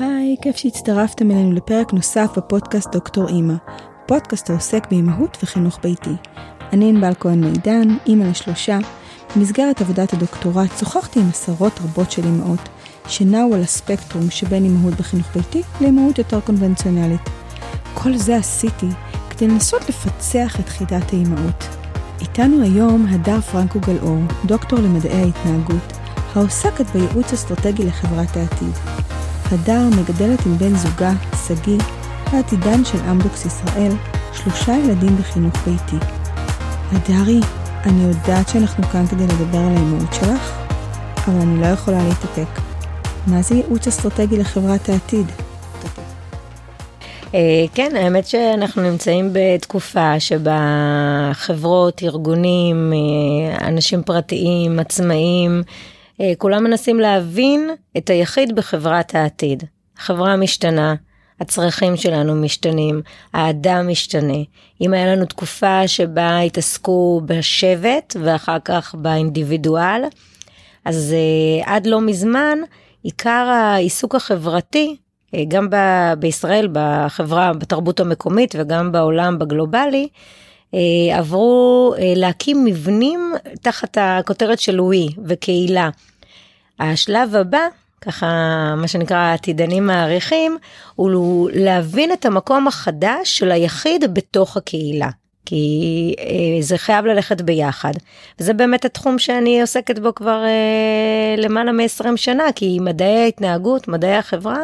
היי, כיף שהצטרפתם אלינו לפרק נוסף בפודקאסט דוקטור אימא, פודקאסט העוסק באימהות וחינוך ביתי. אני ענבל כהן מידן, אימא לשלושה. במסגרת עבודת הדוקטורט שוחחתי עם עשרות רבות של אימהות שנעו על הספקטרום שבין אימהות בחינוך ביתי לאימהות יותר קונבנציונלית. כל זה עשיתי כדי לנסות לפצח את חידת האימהות. איתנו היום הדר פרנקו גלאור, דוקטור למדעי ההתנהגות, העוסקת בייעוץ אסטרטגי לחברת העתיד. הדר מגדלת עם בן זוגה, שגיא, העתידן של אמדוקס ישראל, שלושה ילדים בחינוך ביתי. הדרי, אני יודעת שאנחנו כאן כדי לדבר על האימהות שלך, אבל אני לא יכולה להתאפק. מה זה ייעוץ אסטרטגי לחברת העתיד? אה, כן, האמת שאנחנו נמצאים בתקופה שבה חברות, ארגונים, אה, אנשים פרטיים, עצמאים, כולם מנסים להבין את היחיד בחברת העתיד. החברה משתנה, הצרכים שלנו משתנים, האדם משתנה. אם היה לנו תקופה שבה התעסקו בשבט ואחר כך באינדיבידואל, אז uh, עד לא מזמן עיקר העיסוק החברתי, uh, גם ב- בישראל, בחברה, בתרבות המקומית וגם בעולם בגלובלי, עברו uh, להקים מבנים תחת הכותרת של ווי וקהילה. השלב הבא ככה מה שנקרא עתידנים מעריכים, הוא להבין את המקום החדש של היחיד בתוך הקהילה. כי אה, זה חייב ללכת ביחד. וזה באמת התחום שאני עוסקת בו כבר אה, למעלה מ-20 שנה, כי מדעי ההתנהגות, מדעי החברה,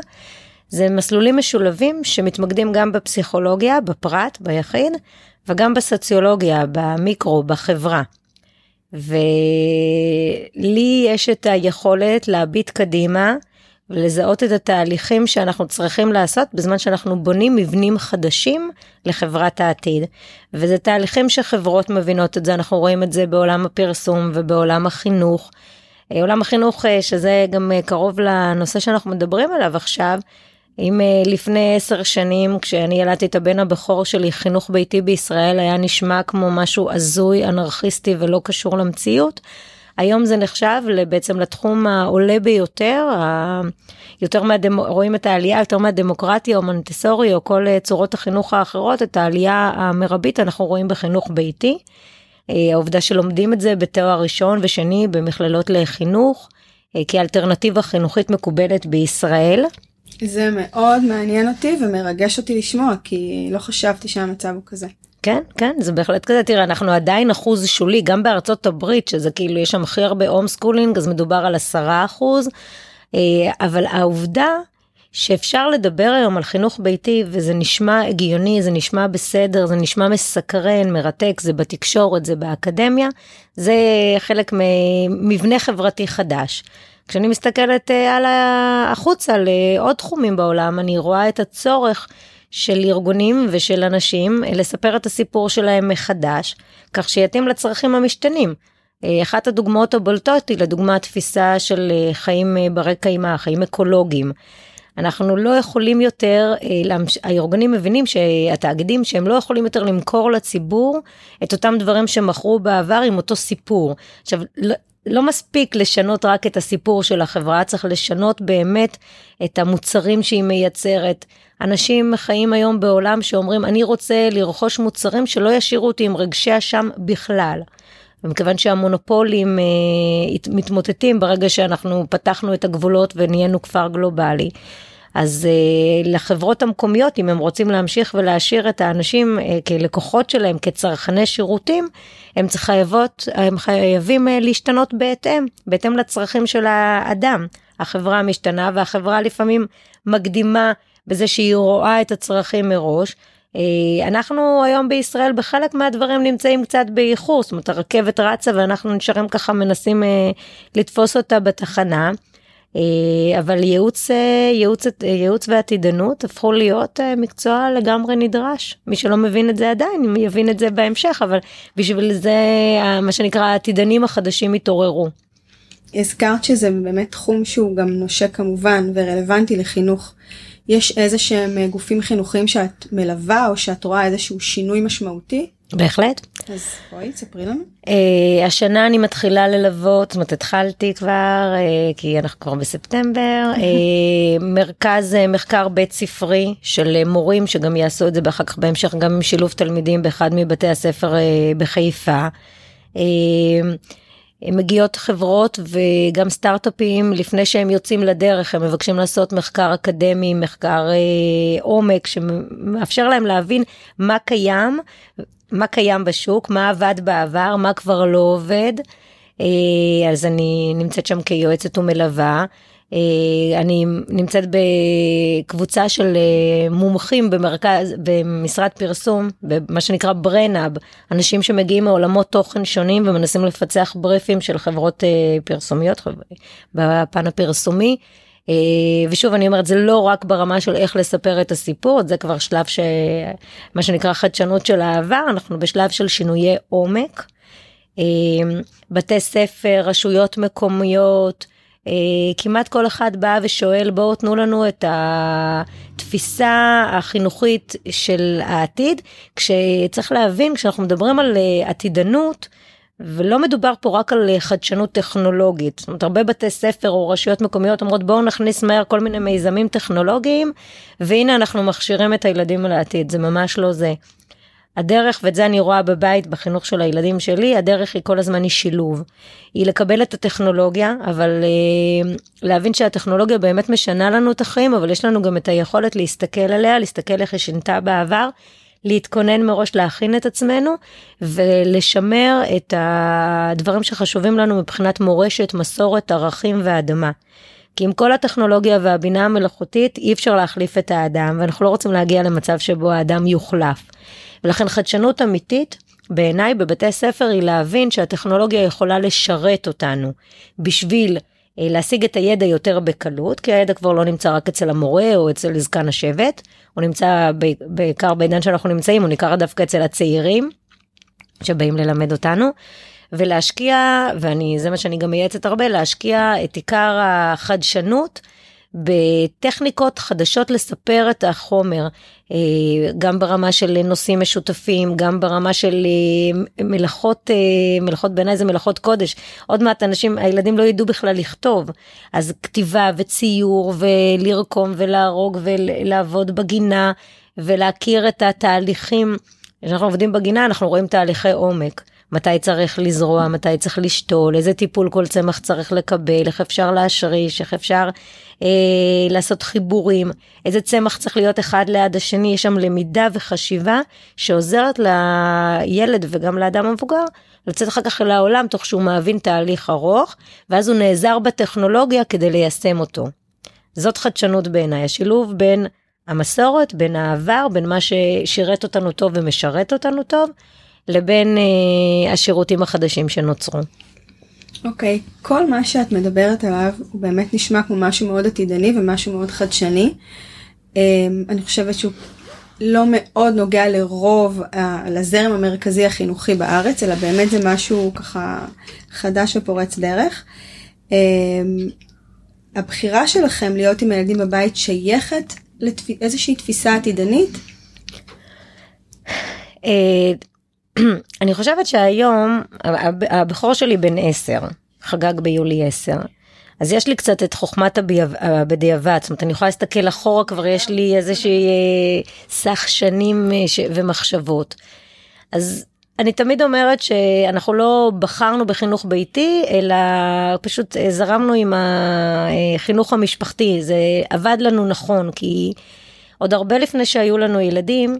זה מסלולים משולבים שמתמקדים גם בפסיכולוגיה, בפרט, ביחיד, וגם בסוציולוגיה, במיקרו, בחברה. ולי יש את היכולת להביט קדימה ולזהות את התהליכים שאנחנו צריכים לעשות בזמן שאנחנו בונים מבנים חדשים לחברת העתיד. וזה תהליכים שחברות מבינות את זה, אנחנו רואים את זה בעולם הפרסום ובעולם החינוך. עולם החינוך אה, שזה גם אה, קרוב לנושא שאנחנו מדברים עליו עכשיו, אם uh, לפני עשר שנים כשאני ילדתי את הבן הבכור שלי חינוך ביתי בישראל היה נשמע כמו משהו הזוי אנרכיסטי ולא קשור למציאות. היום זה נחשב בעצם לתחום העולה ביותר, ה... יותר מהדמ... רואים את העלייה יותר מהדמוקרטיה או מונטסורי או כל אה, צורות החינוך האחרות, את העלייה המרבית אנחנו רואים בחינוך ביתי. אה, העובדה שלומדים את זה בתואר ראשון ושני במכללות לחינוך כאלטרנטיבה חינוכית מקובלת בישראל. זה מאוד מעניין אותי ומרגש אותי לשמוע, כי לא חשבתי שהמצב הוא כזה. כן, כן, זה בהחלט כזה. תראה, אנחנו עדיין אחוז שולי, גם בארצות הברית, שזה כאילו, יש שם הכי הרבה home schooling, אז מדובר על עשרה אחוז. אה, אבל העובדה שאפשר לדבר היום על חינוך ביתי וזה נשמע הגיוני, זה נשמע בסדר, זה נשמע מסקרן, מרתק, זה בתקשורת, זה באקדמיה, זה חלק ממבנה חברתי חדש. כשאני מסתכלת אה, על החוצה לעוד תחומים בעולם, אני רואה את הצורך של ארגונים ושל אנשים אה, לספר את הסיפור שלהם מחדש, כך שיתאים לצרכים המשתנים. אה, אחת הדוגמאות הבולטות היא לדוגמה התפיסה של חיים ברי קיימא, חיים אקולוגיים. אנחנו לא יכולים יותר, הארגונים מבינים שהתאגידים שהם לא יכולים יותר למכור לציבור את אותם דברים שמכרו בעבר עם אותו סיפור. עכשיו, לא, מספיק לשנות רק את הסיפור של החברה, צריך לשנות באמת את המוצרים שהיא מייצרת. אנשים חיים היום בעולם שאומרים, אני רוצה לרכוש מוצרים שלא ישאירו אותי עם רגשי אשם בכלל. ומכיוון שהמונופולים אה, מתמוטטים ברגע שאנחנו פתחנו את הגבולות ונהיינו כפר גלובלי. אז uh, לחברות המקומיות, אם הם רוצים להמשיך ולהשאיר את האנשים uh, כלקוחות שלהם, כצרכני שירותים, הם חייבות, הם חייבים uh, להשתנות בהתאם, בהתאם לצרכים של האדם. החברה משתנה והחברה לפעמים מקדימה בזה שהיא רואה את הצרכים מראש. אנחנו היום בישראל בחלק מהדברים נמצאים קצת באיחור, זאת אומרת הרכבת רצה ואנחנו נשארים ככה מנסים לתפוס אותה בתחנה. אה, אבל ייעוץ, אה, ייעוץ, אה, ייעוץ ועתידנות הפכו להיות מקצוע לגמרי נדרש. מי שלא מבין את זה עדיין, יבין את זה בהמשך, אבל בשביל זה מה שנקרא העתידנים החדשים התעוררו. הזכרת שזה באמת תחום שהוא גם נושק כמובן ורלוונטי לחינוך. יש איזה שהם גופים חינוכיים שאת מלווה או שאת רואה איזשהו שינוי משמעותי? בהחלט. אז בואי, תספרי לנו. Uh, השנה אני מתחילה ללוות, זאת אומרת התחלתי כבר, uh, כי אנחנו כבר בספטמבר, uh, מרכז uh, מחקר בית ספרי של uh, מורים שגם יעשו את זה אחר כך בהמשך גם עם שילוב תלמידים באחד מבתי הספר uh, בחיפה. Uh, מגיעות חברות וגם סטארט-אפים לפני שהם יוצאים לדרך הם מבקשים לעשות מחקר אקדמי מחקר אה, עומק שמאפשר להם להבין מה קיים מה קיים בשוק מה עבד בעבר מה כבר לא עובד אה, אז אני נמצאת שם כיועצת ומלווה אה, אני נמצאת בקבוצה של אה, מומחים במרכז, במשרד פרסום, במה שנקרא ברנאב, אנשים שמגיעים מעולמות תוכן שונים ומנסים לפצח בריפים של חברות פרסומיות בפן הפרסומי. ושוב אני אומרת זה לא רק ברמה של איך לספר את הסיפור זה כבר שלב שמה שנקרא חדשנות של העבר אנחנו בשלב של שינויי עומק. בתי ספר רשויות מקומיות אה, כמעט כל אחד בא ושואל בואו תנו לנו את התפיסה החינוכית של העתיד כשצריך להבין כשאנחנו מדברים על אה, עתידנות ולא מדובר פה רק על אה, חדשנות טכנולוגית זאת אומרת הרבה בתי ספר או רשויות מקומיות אומרות בואו נכניס מהר כל מיני מיזמים טכנולוגיים והנה אנחנו מכשירים את הילדים על העתיד זה ממש לא זה. הדרך, ואת זה אני רואה בבית, בחינוך של הילדים שלי, הדרך היא כל הזמן היא שילוב. היא לקבל את הטכנולוגיה, אבל אה, להבין שהטכנולוגיה באמת משנה לנו את החיים, אבל יש לנו גם את היכולת להסתכל עליה, להסתכל איך היא שינתה בעבר, להתכונן מראש להכין את עצמנו, ולשמר את הדברים שחשובים לנו מבחינת מורשת, מסורת, ערכים ואדמה. כי עם כל הטכנולוגיה והבינה המלאכותית אי אפשר להחליף את האדם, ואנחנו לא רוצים להגיע למצב שבו האדם יוחלף. ולכן חדשנות אמיתית בעיניי בבתי ספר היא להבין שהטכנולוגיה יכולה לשרת אותנו בשביל להשיג את הידע יותר בקלות, כי הידע כבר לא נמצא רק אצל המורה או אצל זקן השבט, הוא נמצא בעיקר בעידן שאנחנו נמצאים, הוא ניכר דווקא אצל הצעירים שבאים ללמד אותנו. ולהשקיע, ואני, זה מה שאני גם מייעצת הרבה, להשקיע את עיקר החדשנות בטכניקות חדשות לספר את החומר, אה, גם ברמה של נושאים משותפים, גם ברמה של אה, מלאכות, אה, מלאכות בעיניי זה מלאכות קודש. עוד מעט אנשים, הילדים לא ידעו בכלל לכתוב, אז כתיבה וציור ולרקום ולהרוג ולעבוד בגינה ולהכיר את התהליכים. כשאנחנו עובדים בגינה אנחנו רואים תהליכי עומק. מתי צריך לזרוע, מתי צריך לשתול, איזה טיפול כל צמח צריך לקבל, איך אפשר להשריש, איך אפשר אה, לעשות חיבורים, איזה צמח צריך להיות אחד ליד השני, יש שם למידה וחשיבה שעוזרת לילד וגם לאדם המבוגר לצאת אחר כך לעולם תוך שהוא מבין תהליך ארוך, ואז הוא נעזר בטכנולוגיה כדי ליישם אותו. זאת חדשנות בעיניי, השילוב בין המסורת, בין העבר, בין מה ששירת אותנו טוב ומשרת אותנו טוב, לבין אה, השירותים החדשים שנוצרו. אוקיי, okay. כל מה שאת מדברת עליו הוא באמת נשמע כמו משהו מאוד עתידני ומשהו מאוד חדשני. Um, אני חושבת שהוא לא מאוד נוגע לרוב, uh, לזרם המרכזי החינוכי בארץ, אלא באמת זה משהו ככה חדש ופורץ דרך. Um, הבחירה שלכם להיות עם הילדים בבית שייכת לאיזושהי תפיסה עתידנית? אני חושבת שהיום הבכור שלי בן 10, חגג ביולי 10. אז יש לי קצת את חוכמת הבדיעבד, זאת אומרת אני יכולה להסתכל אחורה כבר יש לי איזושהי אה, סך שנים אה, ומחשבות. אז אני תמיד אומרת שאנחנו לא בחרנו בחינוך ביתי אלא פשוט אה, זרמנו עם החינוך המשפחתי זה עבד לנו נכון כי עוד הרבה לפני שהיו לנו ילדים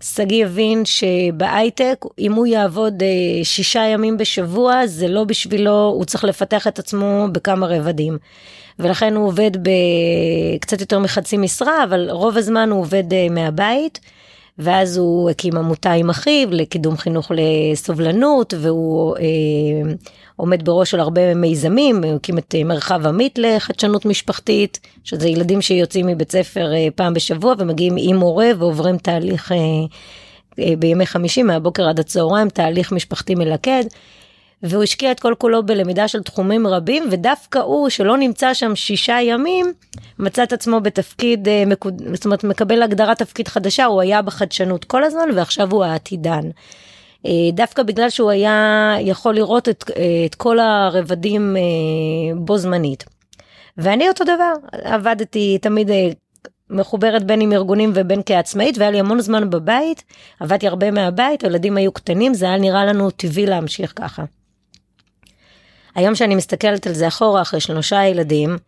שגיא הבין שבהייטק, אם הוא יעבוד אה, שישה ימים בשבוע, זה לא בשבילו, הוא צריך לפתח את עצמו בכמה רבדים. ולכן הוא עובד בקצת יותר מחצי משרה, אבל רוב הזמן הוא עובד אה, מהבית. ואז הוא הקים עמותה עם אחיו לקידום חינוך לסובלנות, והוא אה, עומד בראש של הרבה מיזמים, הקים את אה, מרחב עמית לחדשנות משפחתית, שזה ילדים שיוצאים מבית ספר אה, פעם בשבוע ומגיעים עם מורה ועוברים תהליך אה, בימי חמישי מהבוקר עד הצהריים, תהליך משפחתי מלכד. והוא השקיע את כל כולו בלמידה של תחומים רבים ודווקא הוא שלא נמצא שם שישה ימים מצא את עצמו בתפקיד זאת אומרת מקבל הגדרת תפקיד חדשה הוא היה בחדשנות כל הזמן ועכשיו הוא העתידן. אה, דווקא בגלל שהוא היה יכול לראות את, את כל הרבדים בו זמנית. ואני אותו דבר, עבדתי תמיד מחוברת בין עם ארגונים ובין כעצמאית והיה לי המון זמן בבית, עבדתי הרבה מהבית, הילדים היו קטנים, זה היה נראה לנו טבעי להמשיך ככה. היום שאני מסתכלת על זה אחורה אחרי שלושה ילדים,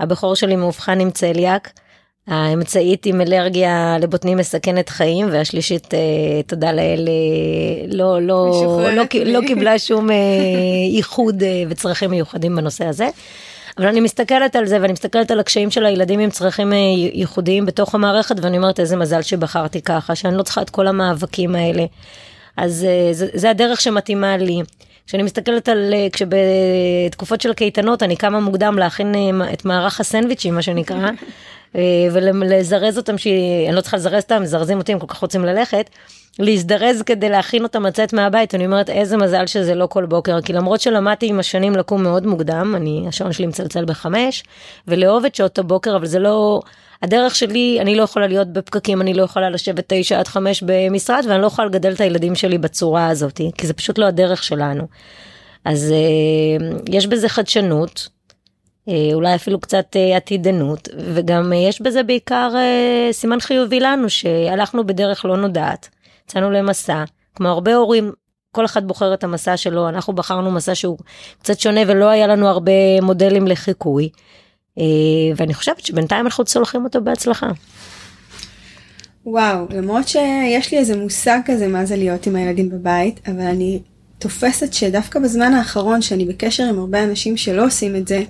הבכור שלי מאובחן עם צליאק, האמצעית עם אלרגיה לבוטנים מסכנת חיים והשלישית אה, תודה לאל אה, לא לא לא, לא, לא קיבלה שום אה, איחוד וצרכים מיוחדים בנושא הזה. אבל אני מסתכלת על זה ואני מסתכלת על הקשיים של הילדים עם צרכים ייחודיים בתוך המערכת ואני אומרת איזה מזל שבחרתי ככה שאני לא צריכה את כל המאבקים האלה. אז זה, זה הדרך שמתאימה לי. כשאני מסתכלת על, כשבתקופות של קייטנות אני קמה מוקדם להכין את מערך הסנדוויצ'ים מה שנקרא. אה, ולזרז אותם שאני לא צריכה לזרז אותם מזרזים אותי הם כל כך רוצים ללכת להזדרז כדי להכין אותם לצאת מהבית אני אומרת איזה מזל שזה לא כל בוקר כי למרות שלמדתי עם השנים לקום מאוד מוקדם אני השעון שלי מצלצל בחמש ולאהוב את שעות הבוקר אבל זה לא הדרך שלי אני לא יכולה להיות בפקקים אני לא יכולה לשבת תשע עד חמש במשרד ואני לא יכולה לגדל את הילדים שלי בצורה הזאת כי זה פשוט לא הדרך שלנו. אז אה, יש בזה חדשנות אולי אפילו קצת אה, עתידנות וגם אה, יש בזה בעיקר סימן חיובי לנו שהלכנו בדרך לא נודעת יצאנו למסע כמו הרבה הורים כל אחד בוחר את המסע שלו אנחנו בחרנו מסע שהוא קצת שונה ולא היה לנו הרבה מודלים לחיקוי ואני חושבת שבינתיים אנחנו צולחים אותו בהצלחה. וואו למרות שיש לי איזה מושג כזה מה זה להיות עם הילדים בבית אבל אני תופסת שדווקא בזמן האחרון שאני בקשר עם הרבה אנשים שלא עושים את זה,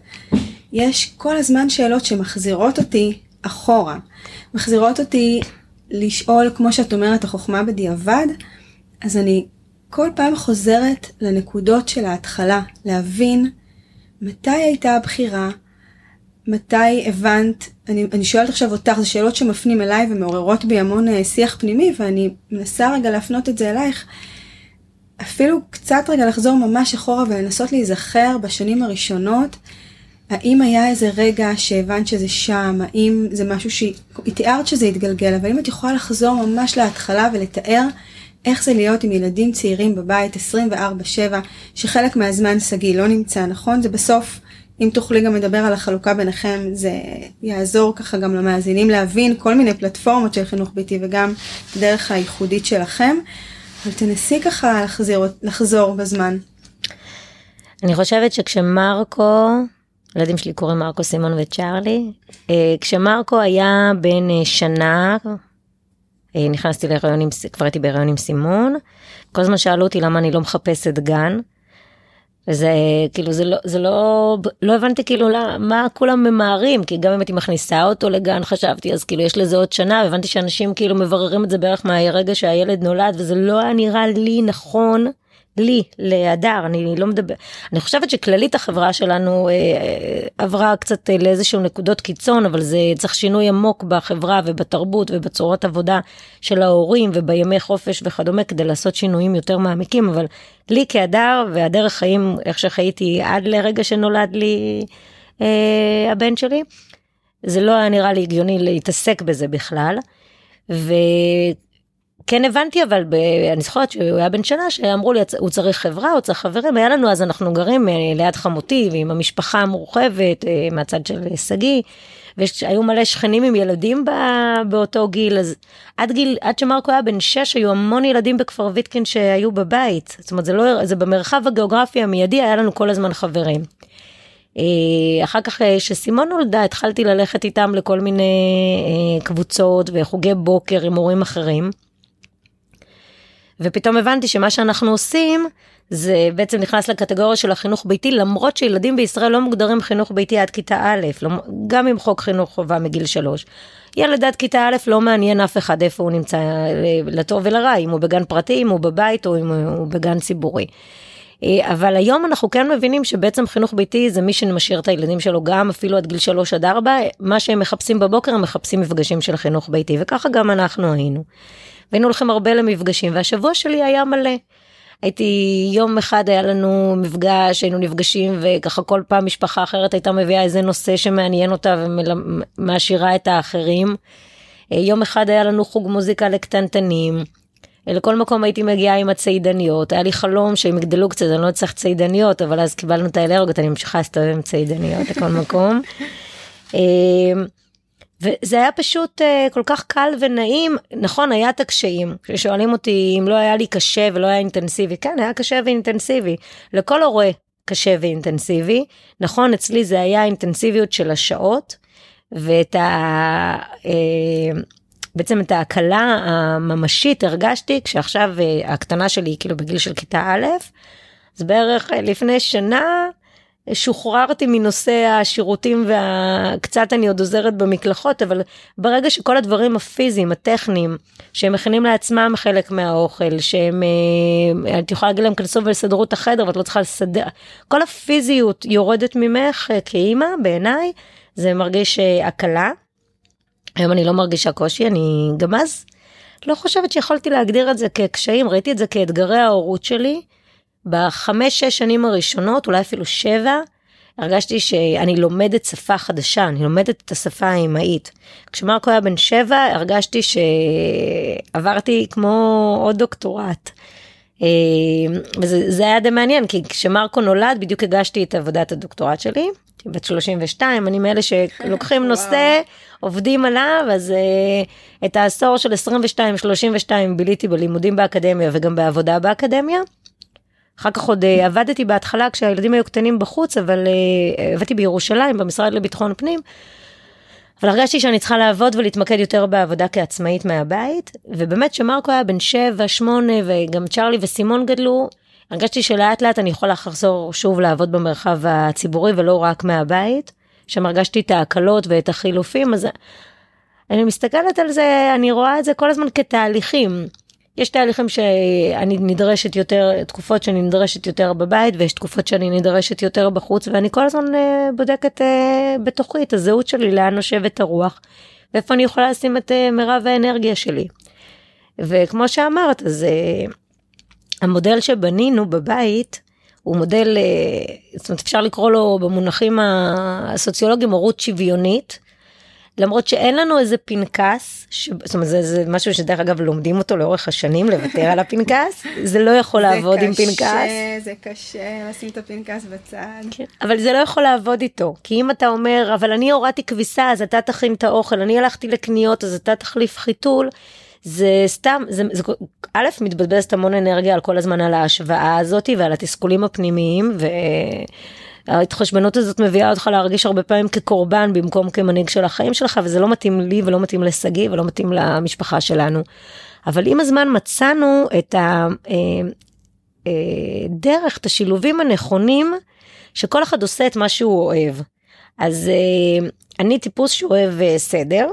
יש כל הזמן שאלות שמחזירות אותי אחורה. מחזירות אותי לשאול, כמו שאת אומרת, החוכמה בדיעבד, אז אני כל פעם חוזרת לנקודות של ההתחלה, להבין מתי הייתה הבחירה, מתי הבנת, אני, אני שואלת עכשיו אותך, זה שאלות שמפנים אליי ומעוררות בי המון uh, שיח פנימי, ואני מנסה רגע להפנות את זה אלייך. אפילו קצת רגע לחזור ממש אחורה ולנסות להיזכר בשנים הראשונות, האם היה איזה רגע שהבנת שזה שם, האם זה משהו שהיא תיארת שזה התגלגל, אבל אם את יכולה לחזור ממש להתחלה ולתאר איך זה להיות עם ילדים צעירים בבית 24/7, שחלק מהזמן שגיא לא נמצא, נכון? זה בסוף, אם תוכלי גם לדבר על החלוקה ביניכם, זה יעזור ככה גם למאזינים להבין כל מיני פלטפורמות של חינוך ביתי וגם דרך הייחודית שלכם. אבל תנסי ככה לחזיר, לחזור בזמן. אני חושבת שכשמרקו, הילדים שלי קוראים מרקו, סימון וצ'ארלי, אה, כשמרקו היה בן אה, שנה, אה, נכנסתי להיריון עם, כבר הייתי בהיריון עם סימון, כל הזמן שאלו אותי למה אני לא מחפשת גן. וזה כאילו זה לא זה לא לא הבנתי כאילו מה כולם ממהרים כי גם אם הייתי מכניסה אותו לגן חשבתי אז כאילו יש לזה עוד שנה הבנתי שאנשים כאילו מבררים את זה בערך מהרגע שהילד נולד וזה לא היה נראה לי נכון לי, להדר, אני לא מדבר, אני חושבת שכללית החברה שלנו אה, אה, עברה קצת אה, לאיזשהו נקודות קיצון, אבל זה צריך שינוי עמוק בחברה ובתרבות ובצורת עבודה של ההורים ובימי חופש וכדומה כדי לעשות שינויים יותר מעמיקים, אבל לי כהדר והדרך חיים, איך שחייתי עד לרגע שנולד לי אה, הבן שלי, זה לא היה נראה לי הגיוני להתעסק בזה בכלל. ו... כן הבנתי אבל ב... אני זוכרת שהוא היה בן שנה שאמרו לי הוא צריך חברה הוא צריך חברים היה לנו אז אנחנו גרים אה, ליד חמותי ועם המשפחה המורחבת אה, מהצד של שגיא. והיו מלא שכנים עם ילדים באותו גיל אז עד גיל עד שמרקו היה בן 6 היו המון ילדים בכפר ויטקין שהיו בבית זאת אומרת זה לא זה במרחב הגיאוגרפי המיידי היה לנו כל הזמן חברים. אה, אחר כך כשסימון נולדה התחלתי ללכת איתם לכל מיני קבוצות וחוגי בוקר עם הורים אחרים. ופתאום הבנתי שמה שאנחנו עושים זה בעצם נכנס לקטגוריה של החינוך ביתי למרות שילדים בישראל לא מוגדרים חינוך ביתי עד כיתה א', לא, גם עם חוק חינוך חובה מגיל שלוש. ילד עד כיתה א' לא מעניין אף אחד איפה הוא נמצא לטוב ולרע, אם הוא בגן פרטי, אם הוא בבית או אם הוא בגן ציבורי. אה, אבל היום אנחנו כן מבינים שבעצם חינוך ביתי זה מי שמשאיר את הילדים שלו גם אפילו עד גיל 3 עד 4, מה שהם מחפשים בבוקר הם מחפשים מפגשים של חינוך ביתי וככה גם אנחנו היינו. והיינו הולכים הרבה למפגשים והשבוע שלי היה מלא. הייתי יום אחד היה לנו מפגש היינו נפגשים וככה כל פעם משפחה אחרת הייתה מביאה איזה נושא שמעניין אותה ומעשירה את האחרים. יום אחד היה לנו חוג מוזיקה לקטנטנים. לכל מקום הייתי מגיעה עם הציידניות, היה לי חלום שהם יגדלו קצת, אני לא צריך ציידניות, אבל אז קיבלנו את האלרגיות, אני ממשיכה להסתובב עם ציידניות לכל מקום. אה, וזה היה פשוט uh, כל כך קל ונעים, נכון, היה את הקשיים, כששואלים אותי אם לא היה לי קשה ולא היה אינטנסיבי, כן, היה קשה ואינטנסיבי. לכל הורה קשה ואינטנסיבי, נכון, אצלי זה היה אינטנסיביות של השעות, ואת ה... בעצם את ההקלה הממשית הרגשתי כשעכשיו uh, הקטנה שלי כאילו בגיל של כיתה א', אז בערך לפני שנה שוחררתי מנושא השירותים וקצת אני עוד עוזרת במקלחות אבל ברגע שכל הדברים הפיזיים הטכניים שהם מכינים לעצמם חלק מהאוכל שהם אה, את יכולה להגיד להם כנסו ולסדרו את החדר ואת לא צריכה לסדר כל הפיזיות יורדת ממך אה, כאימא בעיניי זה מרגיש אה, הקלה. היום אני לא מרגישה קושי אני גם אז לא חושבת שיכולתי להגדיר את זה כקשיים ראיתי את זה כאתגרי ההורות שלי. בחמש שש שנים הראשונות אולי אפילו שבע הרגשתי שאני לומדת שפה חדשה אני לומדת את השפה האמהית. כשמרקו היה בן שבע הרגשתי שעברתי כמו עוד דוקטורט. אה, וזה היה די מעניין כי כשמרקו נולד בדיוק הגשתי את עבודת הדוקטורט שלי בת 32 אני מאלה שלוקחים נושא עובדים עליו אז uh, את העשור של 22 32 ביליתי בלימודים באקדמיה וגם בעבודה באקדמיה. אחר כך עוד uh, עבדתי בהתחלה כשהילדים היו קטנים בחוץ, אבל uh, עבדתי בירושלים במשרד לביטחון פנים. אבל הרגשתי שאני צריכה לעבוד ולהתמקד יותר בעבודה כעצמאית מהבית, ובאמת שמרקו היה בן 7, 8 וגם צ'רלי וסימון גדלו, הרגשתי שלאט לאט אני יכולה לחזור שוב לעבוד במרחב הציבורי ולא רק מהבית, שם הרגשתי את ההקלות ואת החילופים, אז אני מסתכלת על זה, אני רואה את זה כל הזמן כתהליכים. יש תהליכים שאני נדרשת יותר, תקופות שאני נדרשת יותר בבית ויש תקופות שאני נדרשת יותר בחוץ ואני כל הזמן uh, בודקת uh, בתוכי את הזהות שלי, לאן נושבת הרוח ואיפה אני יכולה לשים את uh, מירב האנרגיה שלי. וכמו שאמרת, אז המודל שבנינו בבית הוא מודל, uh, זאת אומרת אפשר לקרוא לו במונחים הסוציולוגיים הורות שוויונית. למרות שאין לנו איזה פנקס, ש... זאת אומרת זה, זה משהו שדרך אגב לומדים אותו לאורך השנים, לוותר על הפנקס, זה לא יכול לעבוד קשה, עם פנקס. זה קשה לשים את הפנקס בצד. כן, אבל זה לא יכול לעבוד איתו, כי אם אתה אומר, אבל אני הורדתי כביסה אז אתה תכין את האוכל, אני הלכתי לקניות אז אתה תחליף חיתול. זה סתם, זה, זה א', מתבזבזת המון אנרגיה על כל הזמן על ההשוואה הזאתי ועל התסכולים הפנימיים, ו... ההתחשבנות הזאת מביאה אותך להרגיש הרבה פעמים כקורבן במקום כמנהיג של החיים שלך וזה לא מתאים לי ולא מתאים לשגיא ולא מתאים למשפחה שלנו. אבל עם הזמן מצאנו את הדרך, אה, את השילובים הנכונים שכל אחד עושה את מה שהוא אוהב. אז אה, אני טיפוס שאוהב אה, סדר.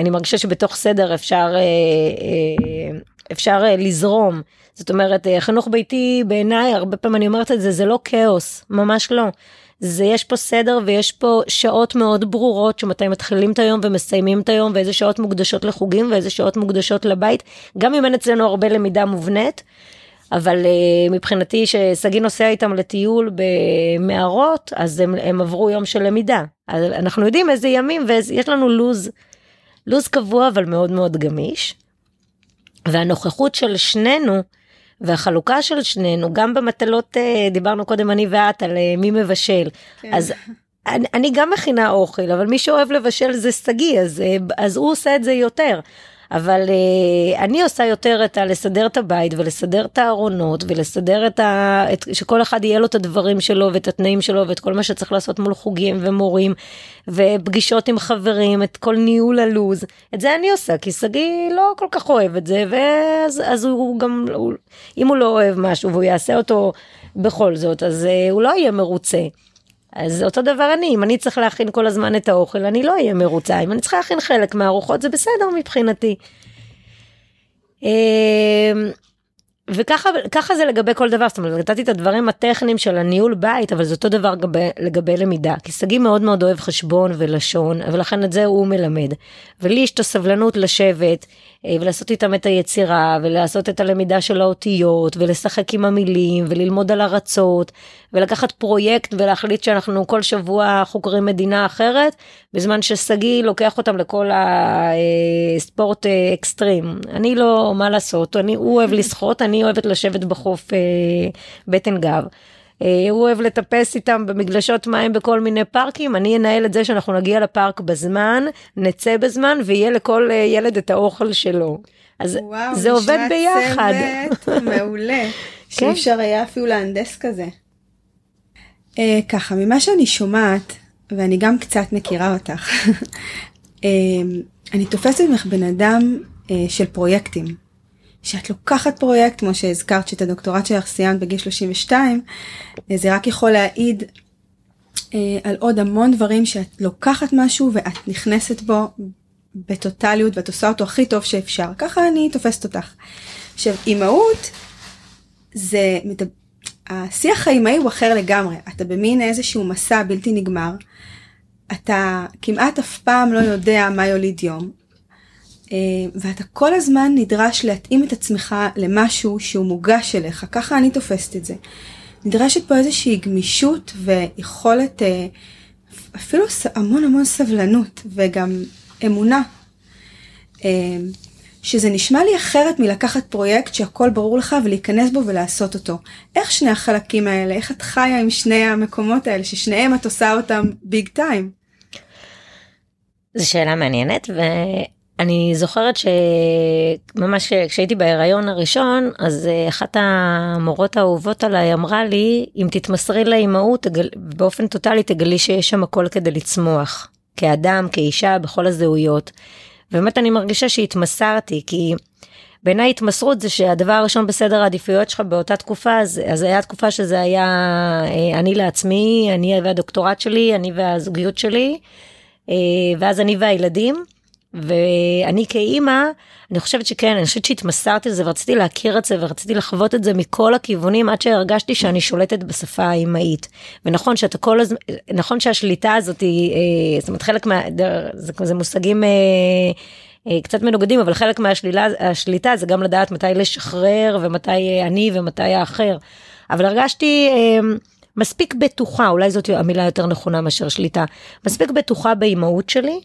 אני מרגישה שבתוך סדר אפשר אפשר לזרום. זאת אומרת, אה, חינוך ביתי בעיניי, הרבה פעמים אני אומרת את זה, זה לא כאוס, ממש לא. זה יש פה סדר ויש פה שעות מאוד ברורות שמתי מתחילים את היום ומסיימים את היום ואיזה שעות מוקדשות לחוגים ואיזה שעות מוקדשות לבית. גם אם אין אצלנו הרבה למידה מובנית אבל uh, מבחינתי ששגיא נוסע איתם לטיול במערות אז הם, הם עברו יום של למידה. אז אנחנו יודעים איזה ימים ויש לנו לוז לוז קבוע אבל מאוד מאוד גמיש. והנוכחות של שנינו והחלוקה של שנינו גם במטלות אה, דיברנו קודם אני ואת על אה, מי מבשל כן. אז אני, אני גם מכינה אוכל אבל מי שאוהב לבשל זה שגיא אז, אה, אז הוא עושה את זה יותר. אבל uh, אני עושה יותר את הלסדר את הבית ולסדר את הארונות ולסדר את ה... את, שכל אחד יהיה לו את הדברים שלו ואת התנאים שלו ואת כל מה שצריך לעשות מול חוגים ומורים ופגישות עם חברים את כל ניהול הלוז את זה אני עושה כי שגיא לא כל כך אוהב את זה ואז אז הוא גם הוא, אם הוא לא אוהב משהו והוא יעשה אותו בכל זאת אז uh, הוא לא יהיה מרוצה. אז אותו דבר אני, אם אני צריך להכין כל הזמן את האוכל, אני לא אהיה מרוצה. אם אני צריכה להכין חלק מהארוחות, זה בסדר מבחינתי. וככה זה לגבי כל דבר, זאת אומרת, נתתי את הדברים הטכניים של הניהול בית, אבל זה אותו דבר לגבי, לגבי למידה. כי שגיא מאוד מאוד אוהב חשבון ולשון, ולכן את זה הוא מלמד. ולי יש את הסבלנות לשבת אה, ולעשות איתם את היצירה, ולעשות את הלמידה של האותיות, ולשחק עם המילים, וללמוד על ארצות, ולקחת פרויקט ולהחליט שאנחנו כל שבוע חוקרים מדינה אחרת, בזמן ששגיא לוקח אותם לכל הספורט אה, אקסטרים. אני לא, מה לעשות, אני, הוא אוהב לשחות, אני אוהבת לשבת בחוף אה, בטן גב. אה, הוא אוהב לטפס איתם במגלשות מים בכל מיני פארקים, אני אנהל את זה שאנחנו נגיע לפארק בזמן, נצא בזמן ויהיה לכל אה, ילד את האוכל שלו. אז וואו, זה עובד ביחד. צוות מעולה, כן. שאי אפשר היה אפילו להנדס כזה. Uh, ככה, ממה שאני שומעת, ואני גם קצת מכירה אותך, uh, אני תופסת ממך בן אדם uh, של פרויקטים. שאת לוקחת פרויקט, כמו שהזכרת שאת הדוקטורט שלך סיימת בגיל 32, זה רק יכול להעיד אה, על עוד המון דברים שאת לוקחת משהו ואת נכנסת בו בטוטליות ואת עושה אותו הכי טוב שאפשר. ככה אני תופסת אותך. עכשיו, אימהות, זה, השיח האימהי הוא אחר לגמרי. אתה במין איזשהו מסע בלתי נגמר. אתה כמעט אף פעם לא יודע מה יוליד יום. אה, ואתה כל הזמן נדרש להתאים את עצמך למשהו שהוא מוגש אליך, ככה אני תופסת את זה. נדרשת פה איזושהי גמישות ויכולת, אה, אפילו המון המון סבלנות וגם אמונה. אה, שזה נשמע לי אחרת מלקחת פרויקט שהכל ברור לך ולהיכנס בו ולעשות אותו. איך שני החלקים האלה, איך את חיה עם שני המקומות האלה, ששניהם את עושה אותם ביג טיים? זו שאלה מעניינת אני זוכרת שממש כשהייתי בהיריון הראשון אז אה, אחת המורות האהובות עליי אמרה לי אם תתמסרי לאימהות באופן טוטאלי תגלי שיש שם הכל כדי לצמוח כאדם כאישה בכל הזהויות. באמת אני מרגישה שהתמסרתי כי בעיניי התמסרות זה שהדבר הראשון בסדר העדיפויות שלך באותה תקופה אז, אז היה תקופה שזה היה אה, אני לעצמי אני והדוקטורט שלי אני והזוגיות שלי אה, ואז אני והילדים. ואני כאימא, אני חושבת שכן, אני חושבת שהתמסרתי לזה ורציתי להכיר את זה ורציתי לחוות את זה מכל הכיוונים עד שהרגשתי שאני שולטת בשפה האימהית. ונכון שאתה כל הזמן, נכון שהשליטה הזאת היא, אה, זאת אומרת חלק מה, זה, זה מושגים אה, אה, קצת מנוגדים, אבל חלק מהשליטה זה גם לדעת מתי לשחרר ומתי אני ומתי האחר. אבל הרגשתי מספיק בטוחה, אולי זאת המילה יותר נכונה מאשר שליטה, מספיק בטוחה באימהות שלי.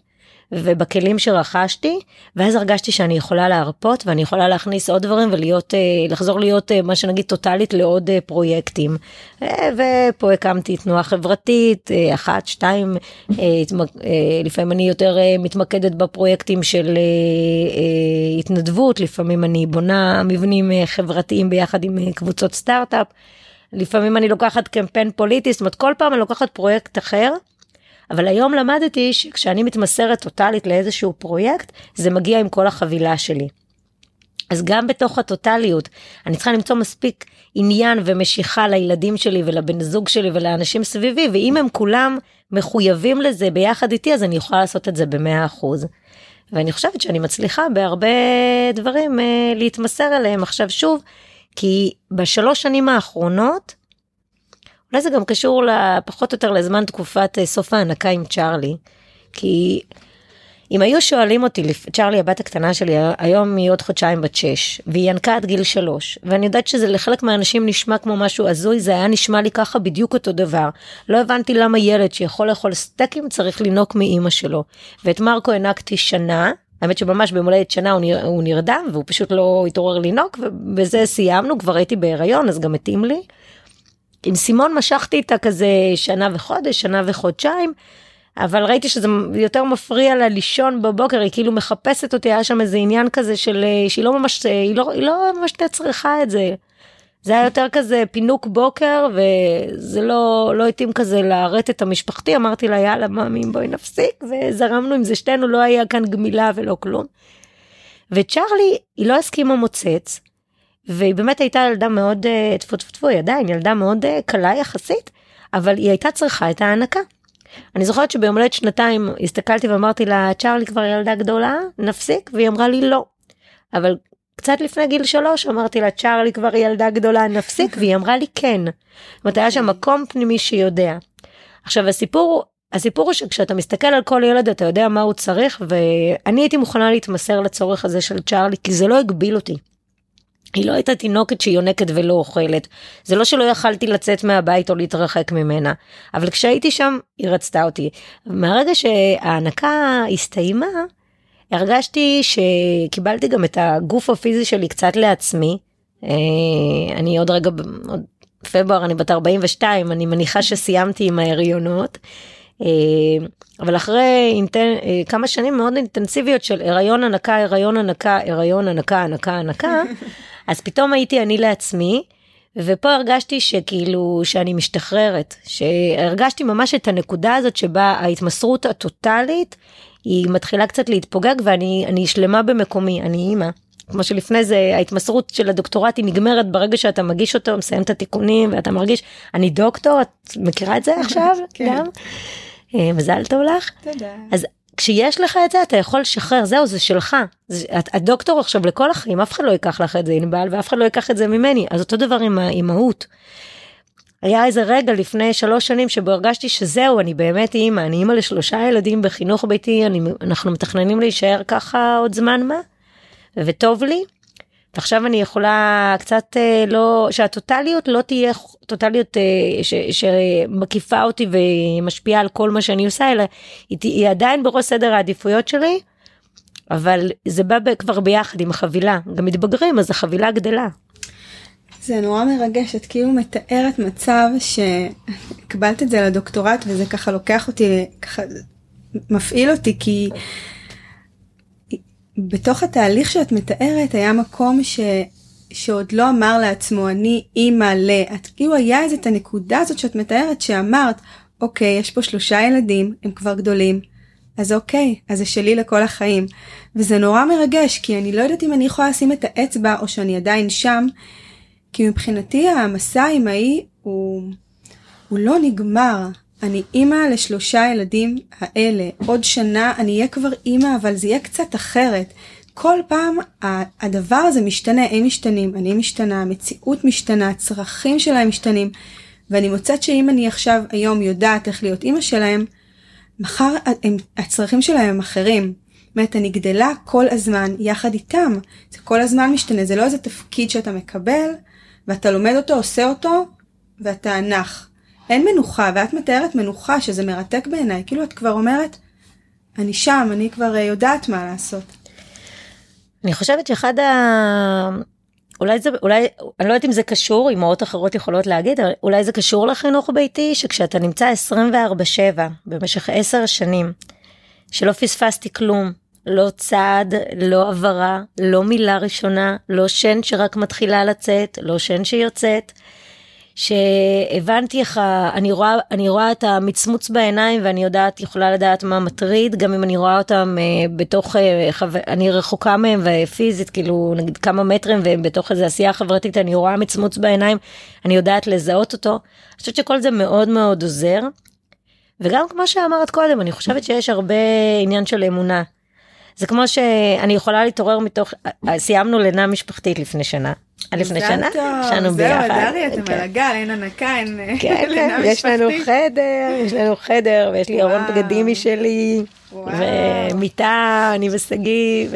ובכלים שרכשתי ואז הרגשתי שאני יכולה להרפות ואני יכולה להכניס עוד דברים ולהיות אה, לחזור להיות אה, מה שנגיד טוטאלית לעוד אה, פרויקטים ופה הקמתי תנועה חברתית אחת שתיים לפעמים אני יותר מתמקדת בפרויקטים של התנדבות לפעמים אני בונה מבנים חברתיים ביחד עם קבוצות סטארט-אפ. לפעמים אני לוקחת קמפיין פוליטי זאת אומרת כל פעם אני לוקחת פרויקט אחר אבל היום למדתי שכשאני מתמסרת טוטאלית לאיזשהו פרויקט, זה מגיע עם כל החבילה שלי. אז גם בתוך הטוטליות אני צריכה למצוא מספיק עניין ומשיכה לילדים שלי ולבן זוג שלי ולאנשים סביבי ואם הם כולם מחויבים לזה ביחד איתי אז אני יכולה לעשות את זה במאה אחוז. ואני חושבת שאני מצליחה בהרבה דברים אה, להתמסר אליהם עכשיו שוב כי בשלוש שנים האחרונות אולי זה גם קשור פחות או יותר לזמן תקופת אה, סוף ההנקה עם צ'ארלי. כי אם היו שואלים אותי, צ'ארלי הבת הקטנה שלי היום היא עוד חודשיים בת 6 והיא ינקה עד גיל 3 ואני יודעת שזה לחלק מהאנשים נשמע כמו משהו הזוי זה היה נשמע לי ככה בדיוק אותו דבר. לא הבנתי למה ילד שיכול לאכול סטייקים צריך לנוק מאימא שלו. ואת מרקו הענקתי שנה האמת שממש ביום הולדת שנה הוא, נר, הוא נרדם והוא פשוט לא התעורר לנוק ובזה סיימנו כבר הייתי בהיריון אז גם מתאים לי. עם סימון משכתי איתה כזה שנה וחודש, שנה וחודשיים, אבל ראיתי שזה יותר מפריע לה לישון בבוקר, היא כאילו מחפשת אותי, היה שם איזה עניין כזה של אה, שהיא לא ממש, היא לא, היא לא ממש צריכה את זה. זה היה יותר כזה פינוק בוקר וזה לא לא התאים כזה לרטט המשפחתי אמרתי לה יאללה מאמי בואי נפסיק וזרמנו עם זה שתינו לא היה כאן גמילה ולא כלום. וצ'רלי היא לא הסכימה מוצץ והיא באמת הייתה ילדה מאוד אה, טפו טפו טפו, היא עדיין ילדה מאוד אה, קלה יחסית, אבל היא הייתה צריכה את ההנקה. אני זוכרת שביום הולדת שנתיים הסתכלתי ואמרתי לה צ'ארלי כבר ילדה גדולה נפסיק והיא אמרה לי לא. אבל קצת לפני גיל שלוש אמרתי לה צ'ארלי כבר ילדה גדולה נפסיק והיא אמרה לי כן. זאת אומרת היה שם מקום פנימי שיודע. עכשיו הסיפור הסיפור הוא שכשאתה מסתכל על כל ילד אתה יודע מה הוא צריך ואני הייתי מוכנה להתמסר לצורך הזה של צ'ארלי כי זה לא הגביל אותי. היא לא הייתה תינוקת שהיא יונקת ולא אוכלת. זה לא שלא יכלתי לצאת מהבית או להתרחק ממנה, אבל כשהייתי שם היא רצתה אותי. מהרגע שההנקה הסתיימה, הרגשתי שקיבלתי גם את הגוף הפיזי שלי קצת לעצמי. אה, אני עוד רגע, עוד פברואר אני בת 42, אני מניחה שסיימתי עם ההריונות. אה, אבל אחרי אינטנ... אה, כמה שנים מאוד אינטנסיביות של הריון הנקה, הריון הנקה, הריון הנקה, הנקה, הנקה, אז פתאום הייתי אני לעצמי, ופה הרגשתי שכאילו שאני משתחררת, שהרגשתי ממש את הנקודה הזאת שבה ההתמסרות הטוטלית היא מתחילה קצת להתפוגג ואני שלמה במקומי, אני אימא. כמו שלפני זה ההתמסרות של הדוקטורט היא נגמרת ברגע שאתה מגיש אותו, מסיים את התיקונים ואתה מרגיש, אני דוקטור, את מכירה את זה עכשיו כן. גם? אה, מזל טוב לך. תודה. אז כשיש לך את זה אתה יכול לשחרר זהו זה שלך זה, את, את דוקטור עכשיו לכל החיים אף אחד לא ייקח לך את זה ענבל ואף אחד לא ייקח את זה ממני אז אותו דבר עם האימהות. היה איזה רגע לפני שלוש שנים שבו הרגשתי שזהו אני באמת אימא אני אימא לשלושה ילדים בחינוך ביתי אני אנחנו מתכננים להישאר ככה עוד זמן מה וטוב לי. ועכשיו אני יכולה קצת אה, לא שהטוטליות לא תהיה טוטליות אה, ש, שמקיפה אותי ומשפיעה על כל מה שאני עושה אלא היא, היא עדיין בראש סדר העדיפויות שלי. אבל זה בא כבר ביחד עם החבילה גם מתבגרים אז החבילה גדלה. זה נורא מרגש את כאילו מתארת מצב שקבלת את זה לדוקטורט וזה ככה לוקח אותי ככה מפעיל אותי כי בתוך התהליך שאת מתארת היה מקום ש... שעוד לא אמר לעצמו אני אימא ל... את כאילו היה איזה את הנקודה הזאת שאת מתארת שאמרת אוקיי יש פה שלושה ילדים הם כבר גדולים אז אוקיי אז זה שלי לכל החיים וזה נורא מרגש כי אני לא יודעת אם אני יכולה לשים את האצבע או שאני עדיין שם כי מבחינתי המסע האמאי הוא, הוא לא נגמר אני אימא לשלושה ילדים האלה, עוד שנה אני אהיה כבר אימא, אבל זה יהיה קצת אחרת. כל פעם הדבר הזה משתנה, הם משתנים, אני משתנה, המציאות משתנה, הצרכים שלהם משתנים, ואני מוצאת שאם אני עכשיו היום יודעת איך להיות אימא שלהם, מחר הם, הצרכים שלהם הם אחרים. זאת אומרת, אני גדלה כל הזמן יחד איתם. זה כל הזמן משתנה, זה לא איזה תפקיד שאתה מקבל, ואתה לומד אותו, עושה אותו, ואתה נח. אין מנוחה, ואת מתארת מנוחה שזה מרתק בעיניי, כאילו את כבר אומרת, אני שם, אני כבר אה, יודעת מה לעשות. אני חושבת שאחד ה... אולי זה, אולי, אני לא יודעת אם זה קשור, אמהות אחרות יכולות להגיד, אבל אולי זה קשור לחינוך ביתי, שכשאתה נמצא 24-7 במשך 10 שנים, שלא פספסתי כלום, לא צעד, לא הבהרה, לא מילה ראשונה, לא שן שרק מתחילה לצאת, לא שן שיוצאת, שהבנתי איך אני רואה אני רואה את המצמוץ בעיניים ואני יודעת יכולה לדעת מה מטריד גם אם אני רואה אותם uh, בתוך חו... אני רחוקה מהם ופיזית כאילו נגיד כמה מטרים והם בתוך איזה עשייה חברתית אני רואה מצמוץ בעיניים אני יודעת לזהות אותו. אני חושבת שכל זה מאוד מאוד עוזר. וגם כמו שאמרת קודם אני חושבת שיש הרבה עניין של אמונה. זה כמו שאני יכולה להתעורר מתוך סיימנו לינה משפחתית לפני שנה. לפני שנה, ישנו ביחד. זהו, דרי, אתם כן. על הגל, אין הנקה, אין כן, כן, יש לנו חדר, יש לנו חדר, ויש לי ארון בגדים משלי, ומיטה, אני ושגיא,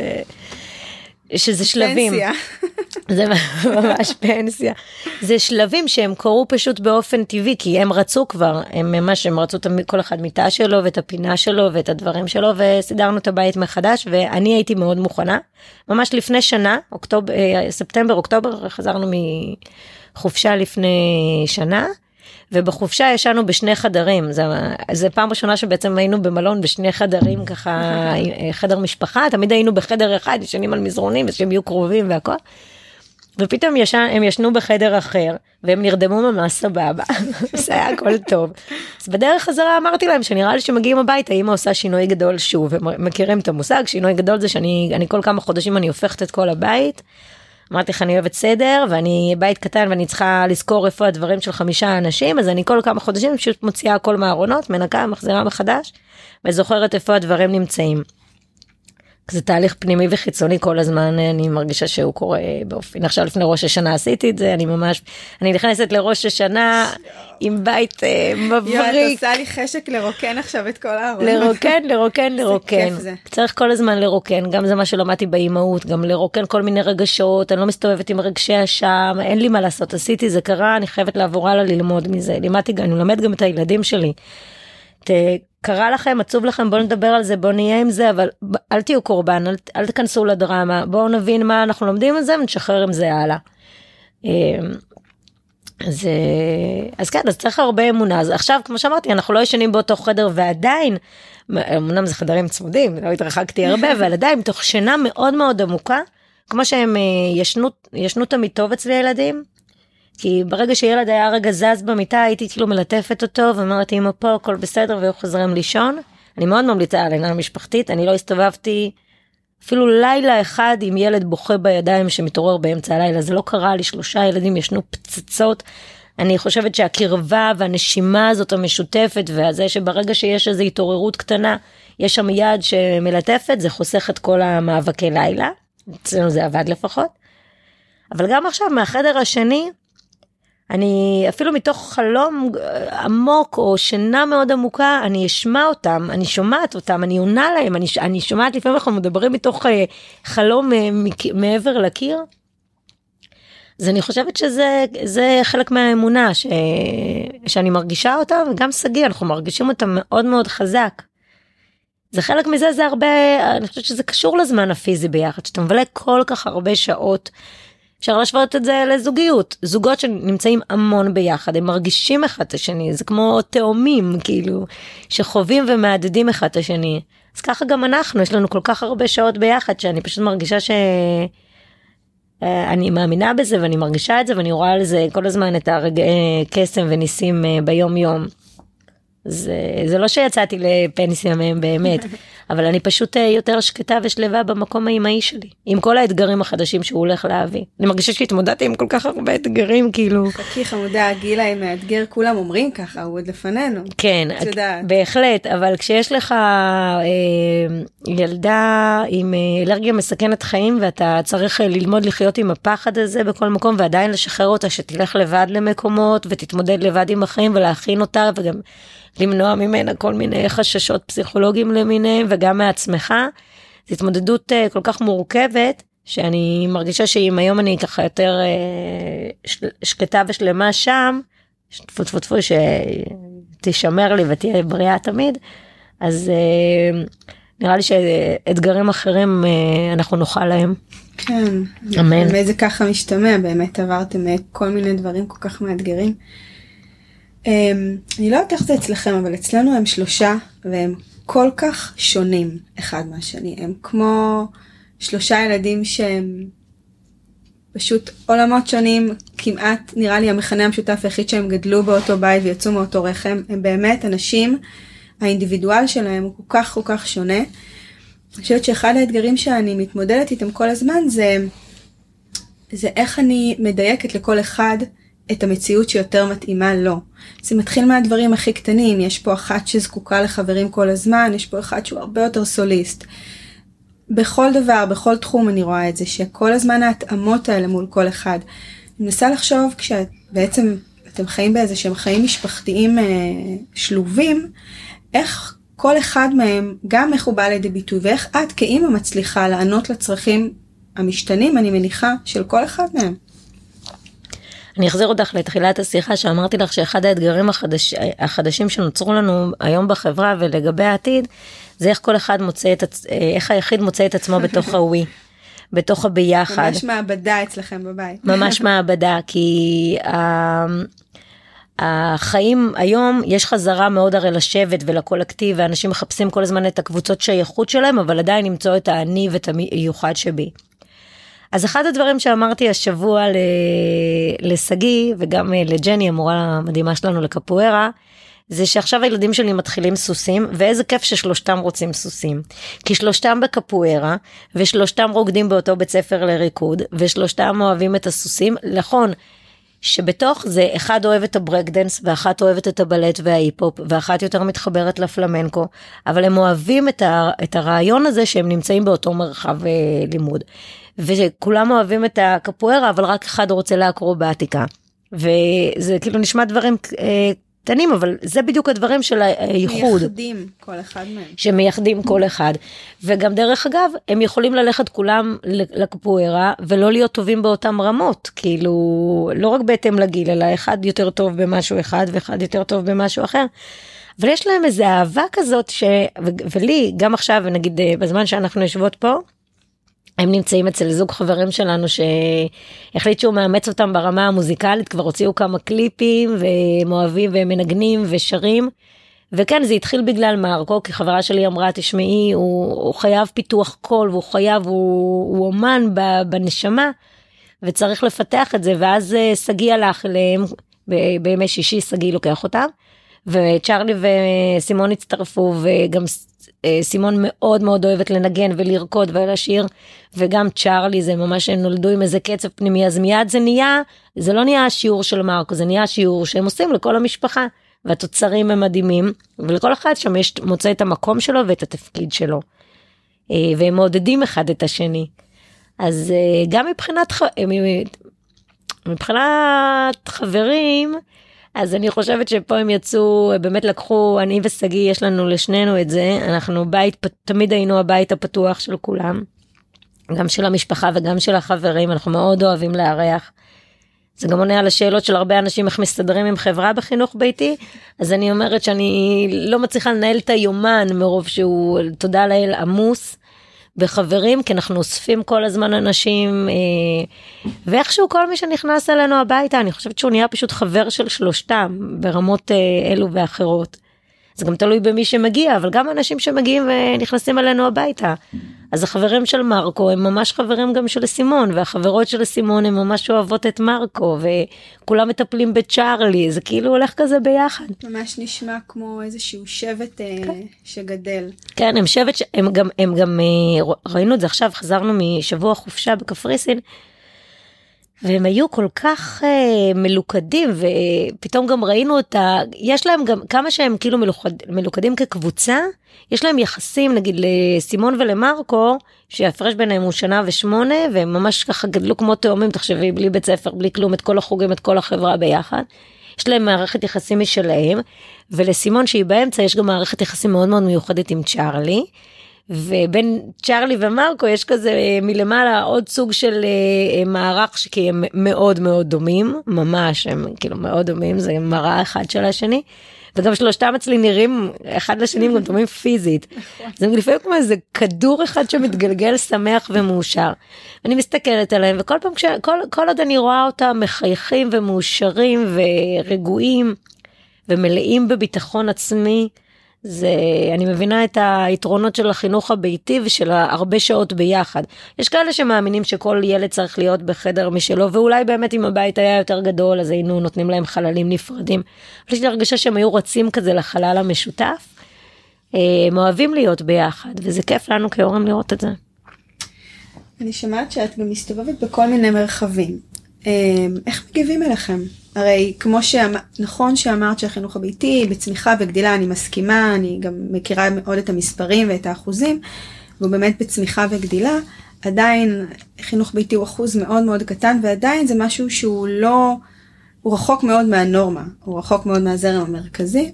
שזה שלבים. פנסיה. זה ממש פנסיה. זה שלבים שהם קרו פשוט באופן טבעי, כי הם רצו כבר, הם ממש, הם רצו כל אחד מיטה שלו ואת הפינה שלו ואת הדברים שלו, וסידרנו את הבית מחדש, ואני הייתי מאוד מוכנה. ממש לפני שנה, אוקטובר, אה, ספטמבר, אוקטובר, חזרנו מחופשה לפני שנה. ובחופשה ישנו בשני חדרים זה, זה פעם ראשונה שבעצם היינו במלון בשני חדרים ככה חדר משפחה תמיד היינו בחדר אחד ישנים על מזרונים ושהם יהיו קרובים והכל. ופתאום ישן, הם ישנו בחדר אחר והם נרדמו ממש סבבה זה היה הכל טוב. אז בדרך חזרה אמרתי להם שנראה לי שמגיעים הביתה אמא עושה שינוי גדול שוב הם מכירים את המושג שינוי גדול זה שאני אני כל כמה חודשים אני הופכת את כל הבית. אמרתי לך אני אוהבת סדר ואני בית קטן ואני צריכה לזכור איפה הדברים של חמישה אנשים אז אני כל כמה חודשים פשוט מוציאה הכל מהארונות מנקה מחזירה מחדש וזוכרת איפה הדברים נמצאים. זה תהליך פנימי וחיצוני כל הזמן אני מרגישה שהוא קורה באופן עכשיו לפני ראש השנה עשיתי את זה אני ממש אני נכנסת לראש השנה עם בית אה, מבריק. יואו, את עושה לי חשק לרוקן עכשיו את כל הארון. לרוקן לרוקן לרוקן צריך כל הזמן לרוקן גם זה מה שלמדתי באימהות גם לרוקן כל מיני רגשות אני לא מסתובבת עם רגשי אשם אין לי מה לעשות עשיתי זה קרה אני חייבת לעבור הלאה ללמוד מזה לימדתי אני מלמד גם את הילדים שלי. קרה לכם עצוב לכם בואו נדבר על זה בואו נהיה עם זה אבל אל תהיו קורבן אל, אל תכנסו לדרמה בואו נבין מה אנחנו לומדים את זה ונשחרר עם זה הלאה. אמ, אז, אז כן אז צריך הרבה אמונה אז עכשיו כמו שאמרתי אנחנו לא ישנים באותו חדר ועדיין אמנם זה חדרים צמודים לא התרחקתי הרבה אבל עדיין מתוך שינה מאוד מאוד עמוקה כמו שהם אה, ישנו ישנו תמיד טוב אצלי ילדים כי ברגע שילד היה רגע זז במיטה הייתי כאילו מלטפת אותו ואומרת אמא פה הכל בסדר והיו חוזרים לישון. אני מאוד ממליצה על עינה משפחתית אני לא הסתובבתי אפילו לילה אחד עם ילד בוכה בידיים שמתעורר באמצע הלילה זה לא קרה לי שלושה ילדים ישנו פצצות. אני חושבת שהקרבה והנשימה הזאת המשותפת וזה שברגע שיש איזו התעוררות קטנה יש שם יד שמלטפת זה חוסך את כל המאבקי לילה אצלנו זה עבד לפחות. אבל גם עכשיו מהחדר השני אני אפילו מתוך חלום אה, עמוק או שינה מאוד עמוקה אני אשמע אותם אני שומעת אותם אני עונה להם אני, אני שומעת לפעמים אנחנו מדברים מתוך אה, חלום אה, מעבר לקיר. אז אני חושבת שזה זה חלק מהאמונה ש, שאני מרגישה אותה וגם שגיא אנחנו מרגישים אותה מאוד מאוד חזק. זה חלק מזה זה הרבה אני חושבת שזה קשור לזמן הפיזי ביחד שאתה מבלה כל כך הרבה שעות אפשר להשוות את זה לזוגיות זוגות שנמצאים המון ביחד הם מרגישים אחד את השני זה כמו תאומים כאילו שחווים ומהדהדים אחד את השני אז ככה גם אנחנו יש לנו כל כך הרבה שעות ביחד שאני פשוט מרגישה ש... אה, אני מאמינה בזה ואני מרגישה את זה ואני רואה על זה כל הזמן את הרגעי קסם וניסים אה, ביום יום. זה, זה לא שיצאתי לפנסיה מהם באמת אבל אני פשוט אה, יותר שקטה ושלווה במקום האימהי שלי עם כל האתגרים החדשים שהוא הולך להביא. אני מרגישה שהתמודדתי עם כל כך הרבה אתגרים כאילו. חכי חמודה הגילה עם מאתגר כולם אומרים ככה הוא עוד לפנינו. כן את, בהחלט אבל כשיש לך אה, ילדה עם אה, אלרגיה מסכנת חיים ואתה צריך אה, ללמוד לחיות עם הפחד הזה בכל מקום ועדיין לשחרר אותה שתלך לבד למקומות ותתמודד לבד עם החיים ולהכין אותה וגם. למנוע ממנה כל מיני חששות פסיכולוגיים למיניהם וגם מעצמך. זו התמודדות uh, כל כך מורכבת שאני מרגישה שאם היום אני ככה יותר uh, שקטה ושלמה שם, טפו טפו טפו שתשמר לי ותהיה בריאה תמיד, אז uh, נראה לי שאתגרים אחרים uh, אנחנו נוכל להם. כן, אמן. באמת זה ככה משתמע, באמת עברתם כל מיני דברים כל כך מאתגרים. אמ, אני לא יודעת איך זה אצלכם, אבל אצלנו הם שלושה, והם כל כך שונים אחד מהשני. הם כמו שלושה ילדים שהם פשוט עולמות שונים, כמעט נראה לי המכנה המשותף היחיד שהם גדלו באותו בית ויצאו מאותו רחם. הם באמת אנשים, האינדיבידואל שלהם הוא כל כך כל כך שונה. אני חושבת שאחד האתגרים שאני מתמודדת איתם כל הזמן זה, זה איך אני מדייקת לכל אחד את המציאות שיותר מתאימה לו. זה מתחיל מהדברים הכי קטנים, יש פה אחת שזקוקה לחברים כל הזמן, יש פה אחד שהוא הרבה יותר סוליסט. בכל דבר, בכל תחום אני רואה את זה, שכל הזמן ההתאמות האלה מול כל אחד. אני מנסה לחשוב כשבעצם אתם חיים באיזה שהם חיים משפחתיים אה, שלובים, איך כל אחד מהם, גם איך הוא בא לידי ביטוי, ואיך את כאימא מצליחה לענות לצרכים המשתנים, אני מניחה, של כל אחד מהם. אני אחזיר אותך לתחילת השיחה שאמרתי לך שאחד האתגרים החדש, החדשים שנוצרו לנו היום בחברה ולגבי העתיד, זה איך כל אחד מוצא את, עצ... איך היחיד מוצא את עצמו בתוך הווי. בתוך הביחד. ממש מעבדה אצלכם בבית. ממש מעבדה, כי uh, החיים היום יש חזרה מאוד הרי לשבט ולקולקטיב ואנשים מחפשים כל הזמן את הקבוצות שייכות שלהם אבל עדיין למצוא את האני ואת המיוחד שבי. אז אחד הדברים שאמרתי השבוע לשגיא וגם אה, לג'ני המורה המדהימה שלנו לקפוארה. זה שעכשיו הילדים שלי מתחילים סוסים ואיזה כיף ששלושתם רוצים סוסים כי שלושתם בקפוארה ושלושתם רוקדים באותו בית ספר לריקוד ושלושתם אוהבים את הסוסים נכון שבתוך זה אחד אוהב את ה break dance ואחת אוהבת את הבלט וההיפ-הופ ואחת יותר מתחברת לפלמנקו אבל הם אוהבים את, ה, את הרעיון הזה שהם נמצאים באותו מרחב אה, לימוד. וכולם אוהבים את הקפוארה אבל רק אחד רוצה לאקרובטיקה. וזה כאילו נשמע דברים אה, קטנים אבל זה בדיוק הדברים של הייחוד. מייחדים כל אחד מהם. שמייחדים כל אחד. וגם דרך אגב הם יכולים ללכת כולם לקפוארה ולא להיות טובים באותם רמות כאילו לא רק בהתאם לגיל אלא אחד יותר טוב במשהו אחד ואחד יותר טוב במשהו אחר. אבל יש להם איזה אהבה כזאת ש... ולי גם עכשיו נגיד אה, בזמן שאנחנו יושבות פה. הם נמצאים אצל זוג חברים שלנו שהחליט שהוא מאמץ אותם ברמה המוזיקלית כבר הוציאו כמה קליפים והם אוהבים והם מנגנים ושרים. וכן זה התחיל בגלל מרקו כי חברה שלי אמרה תשמעי הוא, הוא חייב פיתוח קול והוא חייב הוא, הוא אומן בנשמה וצריך לפתח את זה ואז אה, שגיא הלך אליהם בימי שישי שגיא לוקח אותם וצ'רלי וסימון הצטרפו וגם סימון מאוד מאוד אוהבת לנגן ולרקוד ולשיר וגם צ'ארלי זה ממש הם נולדו עם איזה קצב פנימי אז מיד זה נהיה זה לא נהיה השיעור של מרקו זה נהיה השיעור שהם עושים לכל המשפחה והתוצרים הם מדהימים ולכל אחד שם יש מוצא את המקום שלו ואת התפקיד שלו. אה, והם מעודדים אחד את השני. אז אה, גם מבחינת מבחינת חברים אז אני חושבת שפה הם יצאו באמת לקחו אני ושגיא יש לנו לשנינו את זה אנחנו בית תמיד היינו הבית הפתוח של כולם. גם של המשפחה וגם של החברים אנחנו מאוד אוהבים לארח. זה גם עונה על השאלות של הרבה אנשים איך מסתדרים עם חברה בחינוך ביתי אז אני אומרת שאני לא מצליחה לנהל את היומן מרוב שהוא תודה לאל עמוס. בחברים כי אנחנו אוספים כל הזמן אנשים אה, ואיכשהו כל מי שנכנס אלינו הביתה אני חושבת שהוא נהיה פשוט חבר של שלושתם ברמות אה, אלו ואחרות. זה גם תלוי במי שמגיע אבל גם אנשים שמגיעים ונכנסים אלינו הביתה. אז החברים של מרקו הם ממש חברים גם של סימון והחברות של סימון הם ממש אוהבות את מרקו וכולם מטפלים בצ'ארלי זה כאילו הולך כזה ביחד. ממש נשמע כמו איזשהו שבט אה, כן. שגדל. כן הם שבט שהם גם הם גם אה, ראינו את זה עכשיו חזרנו משבוע חופשה בקפריסין. והם היו כל כך uh, מלוכדים ופתאום גם ראינו את ה... יש להם גם כמה שהם כאילו מלוכד, מלוכדים כקבוצה יש להם יחסים נגיד לסימון ולמרקו שההפרש ביניהם הוא שנה ושמונה והם ממש ככה גדלו כמו תאומים תחשבי בלי בית ספר בלי כלום את כל החוגים את כל החברה ביחד. יש להם מערכת יחסים משלהם ולסימון שהיא באמצע יש גם מערכת יחסים מאוד מאוד מיוחדת עם צ'ארלי. ובין צ'ארלי ומרקו יש כזה אה, מלמעלה עוד סוג של אה, אה, מערך שכי הם מאוד מאוד דומים ממש הם כאילו מאוד דומים זה מראה אחד של השני. וגם שלושתם אצלי נראים אחד לשני גם דומים פיזית. נכון. זה לפעמים כמו איזה כדור אחד שמתגלגל שמח ומאושר. אני מסתכלת עליהם וכל פעם כשכל כל עוד אני רואה אותם מחייכים ומאושרים ורגועים ומלאים בביטחון עצמי. זה אני מבינה את היתרונות של החינוך הביתי ושל הרבה שעות ביחד. יש כאלה שמאמינים שכל ילד צריך להיות בחדר משלו ואולי באמת אם הבית היה יותר גדול אז היינו נותנים להם חללים נפרדים. יש לי הרגשה שהם היו רצים כזה לחלל המשותף. אה, הם אוהבים להיות ביחד וזה כיף לנו כהורים לראות את זה. אני שומעת שאת גם מסתובבת בכל מיני מרחבים. אה, איך מגיבים אליכם? הרי כמו שנכון שאמרת שהחינוך הביתי בצמיחה וגדילה, אני מסכימה, אני גם מכירה מאוד את המספרים ואת האחוזים, והוא באמת בצמיחה וגדילה, עדיין חינוך ביתי הוא אחוז מאוד מאוד קטן, ועדיין זה משהו שהוא לא, הוא רחוק מאוד מהנורמה, הוא רחוק מאוד מהזרם המרכזי.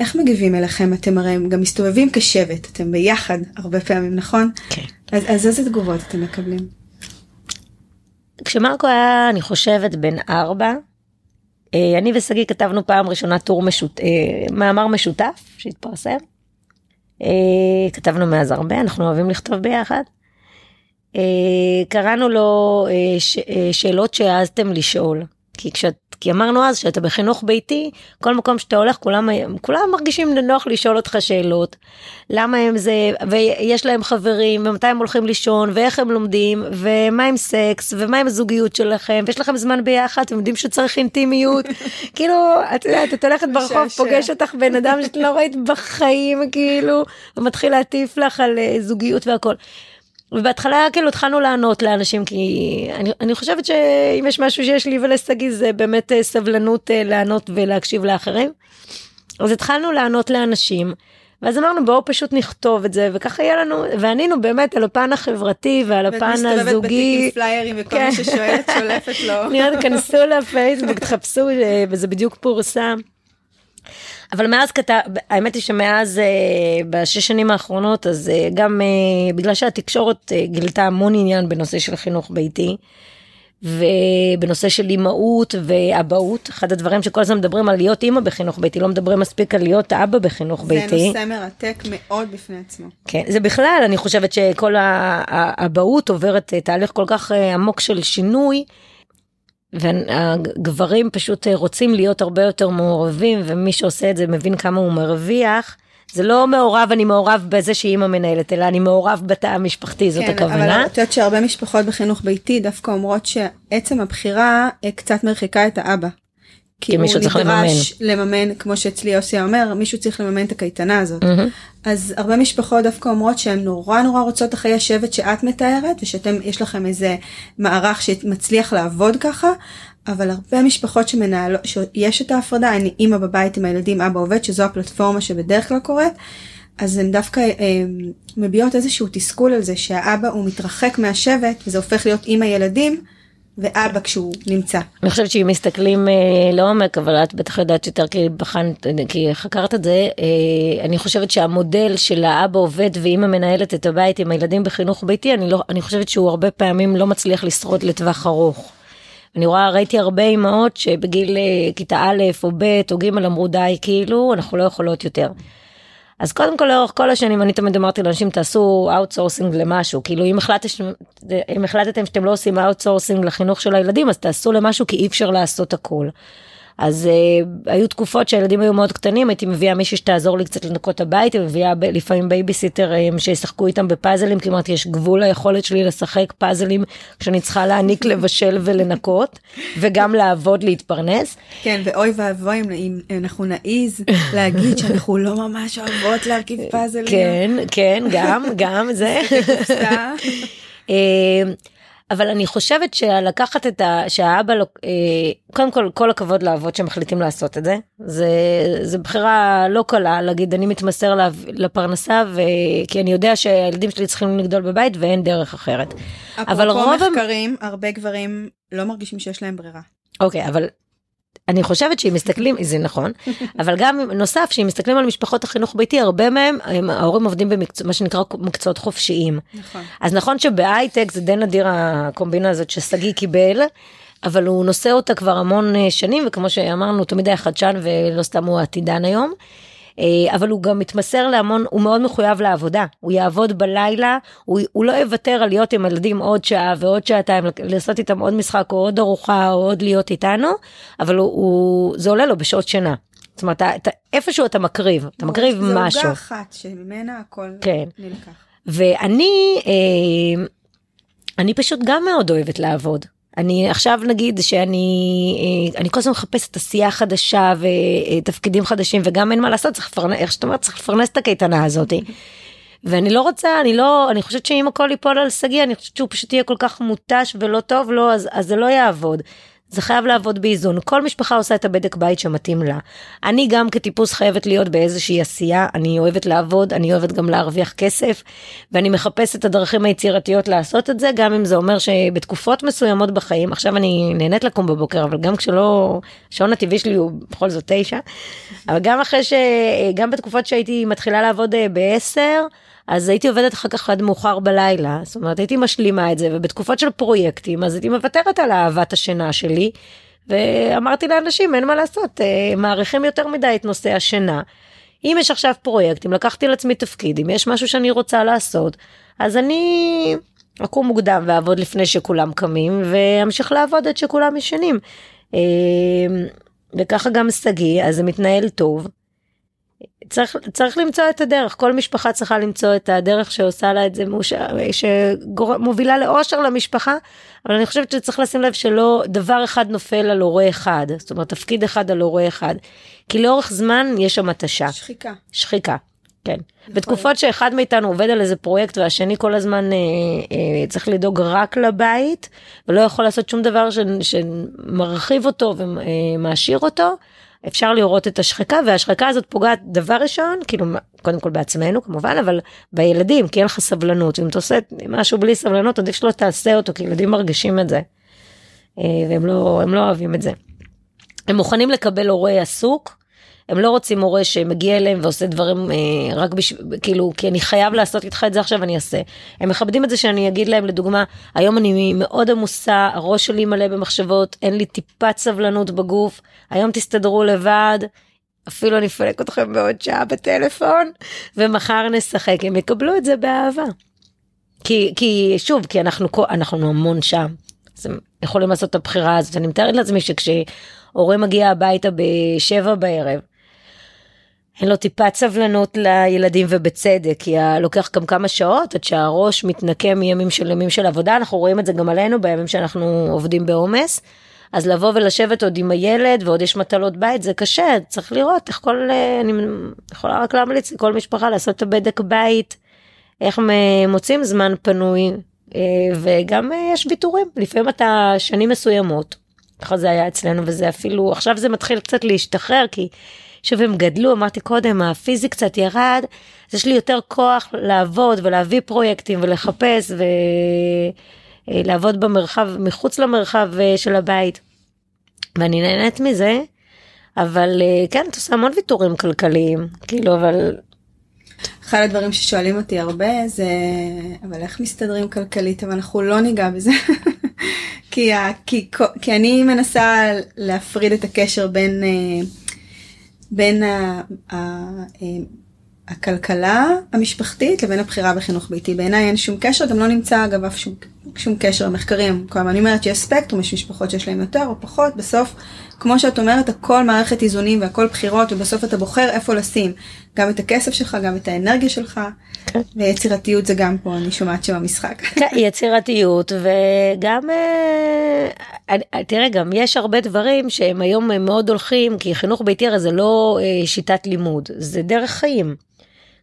איך מגיבים אליכם? אתם הרי גם מסתובבים כשבט, אתם ביחד הרבה פעמים, נכון? כן. אז, אז איזה תגובות אתם מקבלים? כשמרקו היה, אני חושבת, בן ארבע, אני ושגיא כתבנו פעם ראשונה טור משות... אה, מאמר משותף שהתפרסם. אה, כתבנו מאז הרבה, אנחנו אוהבים לכתוב ביחד. קראנו לו ש... שאלות שהעזתם לשאול. כי כשאת כי אמרנו אז שאתה בחינוך ביתי כל מקום שאתה הולך כולם כולם מרגישים נוח לשאול אותך שאלות. למה הם זה ויש להם חברים ומתי הם הולכים לישון ואיך הם לומדים ומה עם סקס ומה עם הזוגיות שלכם ויש לכם זמן ביחד אתם יודעים שצריך אינטימיות כאילו את יודעת את הולכת ברחוב פוגש אותך בן אדם שאת לא ראית בחיים כאילו ומתחיל להטיף לך על אה, זוגיות והכל. ובהתחלה כאילו התחלנו לענות לאנשים כי אני, אני חושבת שאם יש משהו שיש לי ולשגיא זה באמת אה, סבלנות אה, לענות ולהקשיב לאחרים. אז התחלנו לענות לאנשים. ואז אמרנו בואו פשוט נכתוב את זה וככה יהיה לנו וענינו באמת על הפן החברתי ועל הפן הזוגי. ואת מסתובבת בתיקים פליירים וכל כן. מי ששואלת שולפת לו. נראה, כנסו לפייסבוק תחפשו אה, וזה בדיוק פורסם. אבל מאז כתב, האמת היא שמאז אה, בשש שנים האחרונות אז אה, גם אה, בגלל שהתקשורת גילתה המון עניין בנושא של חינוך ביתי. ובנושא של אימהות ואבהות, אחד הדברים שכל הזמן מדברים על להיות אימא בחינוך ביתי, לא מדברים מספיק על להיות אבא בחינוך זה ביתי. זה נושא מרתק מאוד בפני עצמו. כן, זה בכלל, אני חושבת שכל האבהות עוברת תהליך כל כך עמוק של שינוי. והגברים פשוט רוצים להיות הרבה יותר מעורבים ומי שעושה את זה מבין כמה הוא מרוויח. זה לא מעורב אני מעורב בזה שאימא מנהלת אלא אני מעורב בתא המשפחתי זאת כן, הכוונה. אבל את יודעת שהרבה משפחות בחינוך ביתי דווקא אומרות שעצם הבחירה אה, קצת מרחיקה את האבא. כי מישהו צריך לממן. הוא נדרש לממן, כמו שאצלי יוסי אומר, מישהו צריך לממן את הקייטנה הזאת. Mm-hmm. אז הרבה משפחות דווקא אומרות שהן נורא נורא רוצות אחרי השבט שאת מתארת, ושאתם, יש לכם איזה מערך שמצליח לעבוד ככה, אבל הרבה משפחות שמנהלות, שיש את ההפרדה, אני אימא בבית עם הילדים, אבא עובד, שזו הפלטפורמה שבדרך כלל קורית, אז הן דווקא אה, מביעות איזשהו תסכול על זה שהאבא הוא מתרחק מהשבט, וזה הופך להיות אימא ילדים. ואבא כשהוא נמצא. אני חושבת שאם מסתכלים אה, לעומק, אבל את בטח יודעת יותר כי בחנת, כי חקרת את זה, אה, אני חושבת שהמודל של האבא עובד ואימא מנהלת את הבית עם הילדים בחינוך ביתי, אני, לא, אני חושבת שהוא הרבה פעמים לא מצליח לשרוד לטווח ארוך. אני רואה, ראיתי הרבה אימהות שבגיל אה, כיתה א' או ב' או ג' אמרו די, כאילו, אנחנו לא יכולות יותר. אז קודם כל לאורך כל השנים אני תמיד אמרתי לאנשים תעשו outsourcing למשהו כאילו אם החלטתם אם החלטתם שאתם לא עושים outsourcing לחינוך של הילדים אז תעשו למשהו כי אי אפשר לעשות הכל. אז אה, היו תקופות שהילדים היו מאוד קטנים הייתי מביאה מישהי שתעזור לי קצת לנקות הבית ומביאה ב- לפעמים בייביסיטרים שישחקו איתם בפאזלים כי אמרתי יש גבול ליכולת שלי לשחק פאזלים כשאני צריכה להעניק לבשל ולנקות וגם לעבוד להתפרנס. כן ואוי ואבוי אם אנחנו נעיז להגיד שאנחנו לא ממש אוהבות להרכיב פאזלים. כן כן גם גם זה. אבל אני חושבת שלקחת את ה... שהאבא, לא... קודם כל כל הכבוד לאבות שמחליטים לעשות את זה. זה, זה בחירה לא קלה להגיד אני מתמסר. לפרנסה ו... כי אני יודע שהילדים שלי צריכים לגדול בבית ואין דרך אחרת. אבל רוב... מחקרים, הרבה גברים לא מרגישים שיש להם ברירה. אוקיי, אבל אני חושבת שאם מסתכלים, זה נכון, אבל גם נוסף, שאם מסתכלים על משפחות החינוך ביתי, הרבה מהם, הם, ההורים עובדים במקצוע, מה שנקרא מקצועות חופשיים. נכון. אז נכון שבהייטק זה די נדיר הקומבינה הזאת ששגיא קיבל, אבל הוא נושא אותה כבר המון אה, שנים, וכמו שאמרנו, תמיד היה חדשן ולא סתם הוא עתידן היום. אה, אבל הוא גם מתמסר להמון, הוא מאוד מחויב לעבודה, הוא יעבוד בלילה, הוא, הוא לא יוותר על להיות עם ילדים עוד שעה ועוד שעתיים, לעשות איתם עוד משחק או עוד ארוחה או עוד להיות איתנו, אבל הוא, הוא, זה עולה לו בשעות שינה. זאת אומרת, אתה, איפשהו אתה מקריב, אתה מקריב זה משהו. זה עוגה אחת שממנה הכל כן. נלקח. ואני, אה, אני פשוט גם מאוד אוהבת לעבוד. אני עכשיו נגיד שאני אה, אני כל הזמן מחפשת עשייה חדשה ותפקידים חדשים וגם אין מה לעשות צריך לפרנס איך שאתה אומר צריך לפרנס את הקייטנה הזאתי. ואני לא רוצה אני לא אני חושבת שאם הכל ייפול על שגיא אני חושבת שהוא פשוט יהיה כל כך מותש ולא טוב לו אז, אז זה לא יעבוד. זה חייב לעבוד באיזון. כל משפחה עושה את הבדק בית שמתאים לה. אני גם כטיפוס חייבת להיות באיזושהי עשייה, אני אוהבת לעבוד, אני אוהבת גם להרוויח כסף, ואני מחפשת את הדרכים היצירתיות לעשות את זה, גם אם זה אומר שבתקופות מסוימות בחיים, עכשיו אני נהנית לקום בבוקר, אבל גם כשלא, השעון הטבעי שלי הוא בכל זאת תשע, אבל גם אחרי ש... גם בתקופות שהייתי מתחילה לעבוד אה, בעשר, אז הייתי עובדת אחר כך עד מאוחר בלילה, זאת אומרת הייתי משלימה את זה, ובתקופות של פרויקטים אז הייתי מוותרת על אהבת השינה שלי, ואמרתי לאנשים אין מה לעשות, אה, מעריכים יותר מדי את נושא השינה. אם יש עכשיו פרויקט, אם לקחתי על עצמי תפקיד, אם יש משהו שאני רוצה לעשות, אז אני אקום מוקדם ואעבוד לפני שכולם קמים, ואמשיך לעבוד עד שכולם ישנים. אה, וככה גם שגיא, אז זה מתנהל טוב. צריך, צריך למצוא את הדרך, כל משפחה צריכה למצוא את הדרך שעושה לה את זה, שמובילה לאושר למשפחה, אבל אני חושבת שצריך לשים לב שלא דבר אחד נופל על הורה אחד, זאת אומרת תפקיד אחד על הורה אחד, כי לאורך זמן יש שם התשה. שחיקה. שחיקה. כן. בתקופות שאחד מאיתנו עובד על איזה פרויקט והשני כל הזמן אה, אה, צריך לדאוג רק לבית ולא יכול לעשות שום דבר ש, שמרחיב אותו ומעשיר אותו, אפשר לראות את השחיקה והשחיקה הזאת פוגעת דבר ראשון כאילו קודם כל בעצמנו כמובן אבל בילדים כי אין לך סבלנות אם אתה עושה משהו בלי סבלנות עדיף שלא תעשה אותו כי ילדים מרגישים את זה אה, והם לא הם לא אוהבים את זה. הם מוכנים לקבל הורה עסוק הם לא רוצים מורה שמגיע אליהם ועושה דברים אה, רק בשביל, כאילו, כי אני חייב לעשות איתך את זה עכשיו, אני אעשה. הם מכבדים את זה שאני אגיד להם, לדוגמה, היום אני מאוד עמוסה, הראש שלי מלא במחשבות, אין לי טיפת סבלנות בגוף, היום תסתדרו לבד. אפילו אני אפלק אתכם בעוד שעה בטלפון ומחר נשחק הם יקבלו את זה באהבה. כי כי שוב כי אנחנו אנחנו המון שם אז הם יכולים לעשות את הבחירה הזאת אני מתארת לעצמי שכשהורה מגיע הביתה בשבע בערב אין לו טיפת סבלנות לילדים ובצדק כי לוקח גם כמה שעות עד שהראש מתנקה מימים של ימים של עבודה אנחנו רואים את זה גם עלינו בימים שאנחנו עובדים בעומס. אז לבוא ולשבת עוד עם הילד ועוד יש מטלות בית זה קשה צריך לראות איך כל אני יכולה רק להמליץ לכל משפחה לעשות את הבדק בית איך מוצאים זמן פנוי אה, וגם אה, יש ויתורים לפעמים אתה שנים מסוימות. ככה זה היה אצלנו וזה אפילו עכשיו זה מתחיל קצת להשתחרר כי. שוב הם גדלו אמרתי קודם הפיזי קצת ירד אז יש לי יותר כוח לעבוד ולהביא פרויקטים ולחפש ולעבוד במרחב מחוץ למרחב אה, של הבית. ואני נהנית מזה אבל אה, כן את עושה המון ויתורים כלכליים כאילו אבל. אחד הדברים ששואלים אותי הרבה זה אבל איך מסתדרים כלכלית אבל אנחנו לא ניגע בזה כי, כי, כי אני מנסה להפריד את הקשר בין. בין ה, ה, ה, הכלכלה המשפחתית לבין הבחירה בחינוך ביתי. בעיניי אין שום קשר, גם לא נמצא אגב אף שום, שום קשר למחקרים. כלומר, אני אומרת שיש ספקטרום, יש משפחות שיש להם יותר או פחות, בסוף, כמו שאת אומרת, הכל מערכת איזונים והכל בחירות, ובסוף אתה בוחר איפה לשים גם את הכסף שלך, גם את האנרגיה שלך, כן. ויצירתיות זה גם פה, אני שומעת שם המשחק. כן, יצירתיות, וגם, אה, תראה, גם יש הרבה דברים שהם היום מאוד הולכים, כי חינוך ביתי הרי זה לא אה, שיטת לימוד, זה דרך חיים.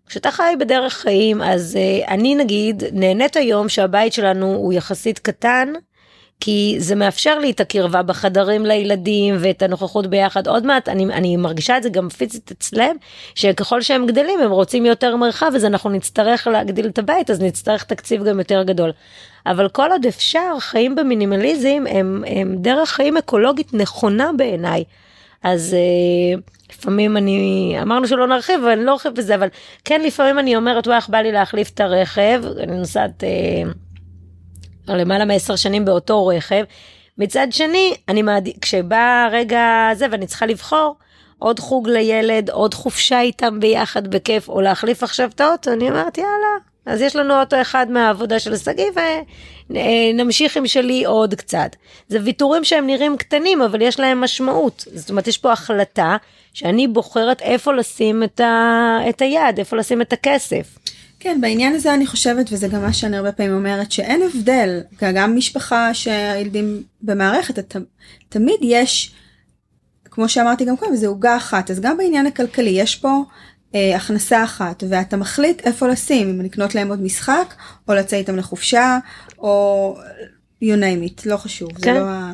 כשאתה חי בדרך חיים אז uh, אני נגיד נהנית היום שהבית שלנו הוא יחסית קטן כי זה מאפשר לי את הקרבה בחדרים לילדים ואת הנוכחות ביחד עוד מעט אני, אני מרגישה את זה גם פיזית אצלם שככל שהם גדלים הם רוצים יותר מרחב אז אנחנו נצטרך להגדיל את הבית אז נצטרך תקציב גם יותר גדול. אבל כל עוד אפשר חיים במינימליזם הם, הם דרך חיים אקולוגית נכונה בעיניי. אז uh, לפעמים אני אמרנו שלא נרחיב ואני לא ארחיב בזה אבל כן לפעמים אני אומרת וואי איך בא לי להחליף את הרכב אני נוסעת אה, למעלה מעשר שנים באותו רכב. מצד שני אני מעדיף כשבא רגע זה ואני צריכה לבחור עוד חוג לילד עוד חופשה איתם ביחד בכיף או להחליף עכשיו את האוטו אני אומרת יאללה אז יש לנו אוטו אחד מהעבודה של שגיא ונמשיך עם שלי עוד קצת. זה ויתורים שהם נראים קטנים אבל יש להם משמעות. זאת אומרת יש פה החלטה שאני בוחרת איפה לשים את, ה... את היד, איפה לשים את הכסף. כן, בעניין הזה אני חושבת, וזה גם מה שאני הרבה פעמים אומרת, שאין הבדל, גם משפחה שהילדים במערכת, ת, תמיד יש, כמו שאמרתי גם קודם, זה עוגה אחת, אז גם בעניין הכלכלי יש פה אה, הכנסה אחת, ואתה מחליט איפה לשים, אם לקנות להם עוד משחק, או לצאת איתם לחופשה, או you name it, לא חשוב, כן. זה לא ה...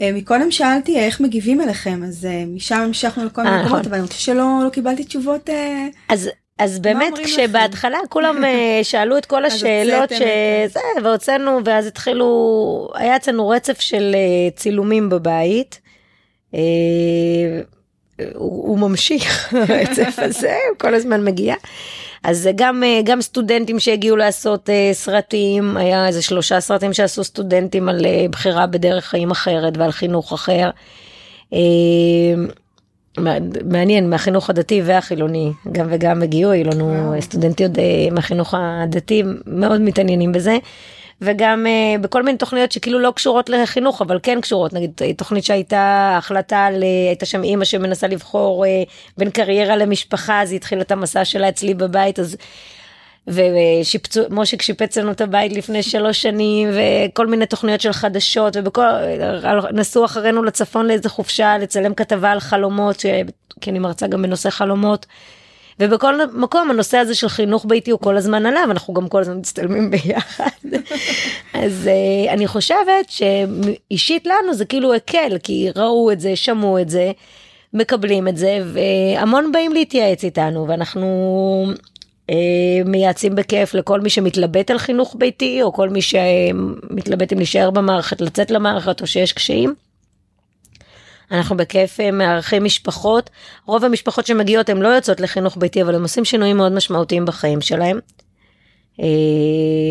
אה, מקודם שאלתי איך מגיבים אליכם, אז אה, משם המשכנו לכל מיני מקומות, נכון. אבל אני חושבת שלא לא קיבלתי תשובות. אה, אז אז באמת כשבהתחלה כולם שאלו את כל השאלות שזה והוצאנו ואז התחילו היה אצלנו רצף של צילומים בבית. הוא ממשיך הרצף הזה הוא כל הזמן מגיע. אז גם גם סטודנטים שהגיעו לעשות סרטים היה איזה שלושה סרטים שעשו סטודנטים על בחירה בדרך חיים אחרת ועל חינוך אחר. מעניין מהחינוך הדתי והחילוני גם וגם הגיעו היו לנו סטודנטיות מהחינוך הדתי מאוד מתעניינים בזה. וגם uh, בכל מיני תוכניות שכאילו לא קשורות לחינוך אבל כן קשורות נגיד תוכנית שהייתה החלטה על הייתה שם אימא שמנסה לבחור uh, בין קריירה למשפחה אז היא התחילה את המסע שלה אצלי בבית אז. ושיפצו מושיק שיפץ לנו את הבית לפני שלוש שנים וכל מיני תוכניות של חדשות ובכל נסעו אחרינו לצפון לאיזה חופשה לצלם כתבה על חלומות כי אני מרצה גם בנושא חלומות. ובכל מקום הנושא הזה של חינוך ביתי הוא כל הזמן עליו, אנחנו גם כל הזמן מצטלמים ביחד. אז uh, אני חושבת שאישית לנו זה כאילו הקל, כי ראו את זה, שמעו את זה, מקבלים את זה, והמון באים להתייעץ איתנו, ואנחנו uh, מייעצים בכיף לכל מי שמתלבט על חינוך ביתי, או כל מי שמתלבט אם להישאר במערכת, לצאת למערכת, או שיש קשיים. אנחנו בכיף אה, מארחים משפחות, רוב המשפחות שמגיעות הן לא יוצאות לחינוך ביתי, אבל הם עושים שינויים מאוד משמעותיים בחיים שלהם. אה,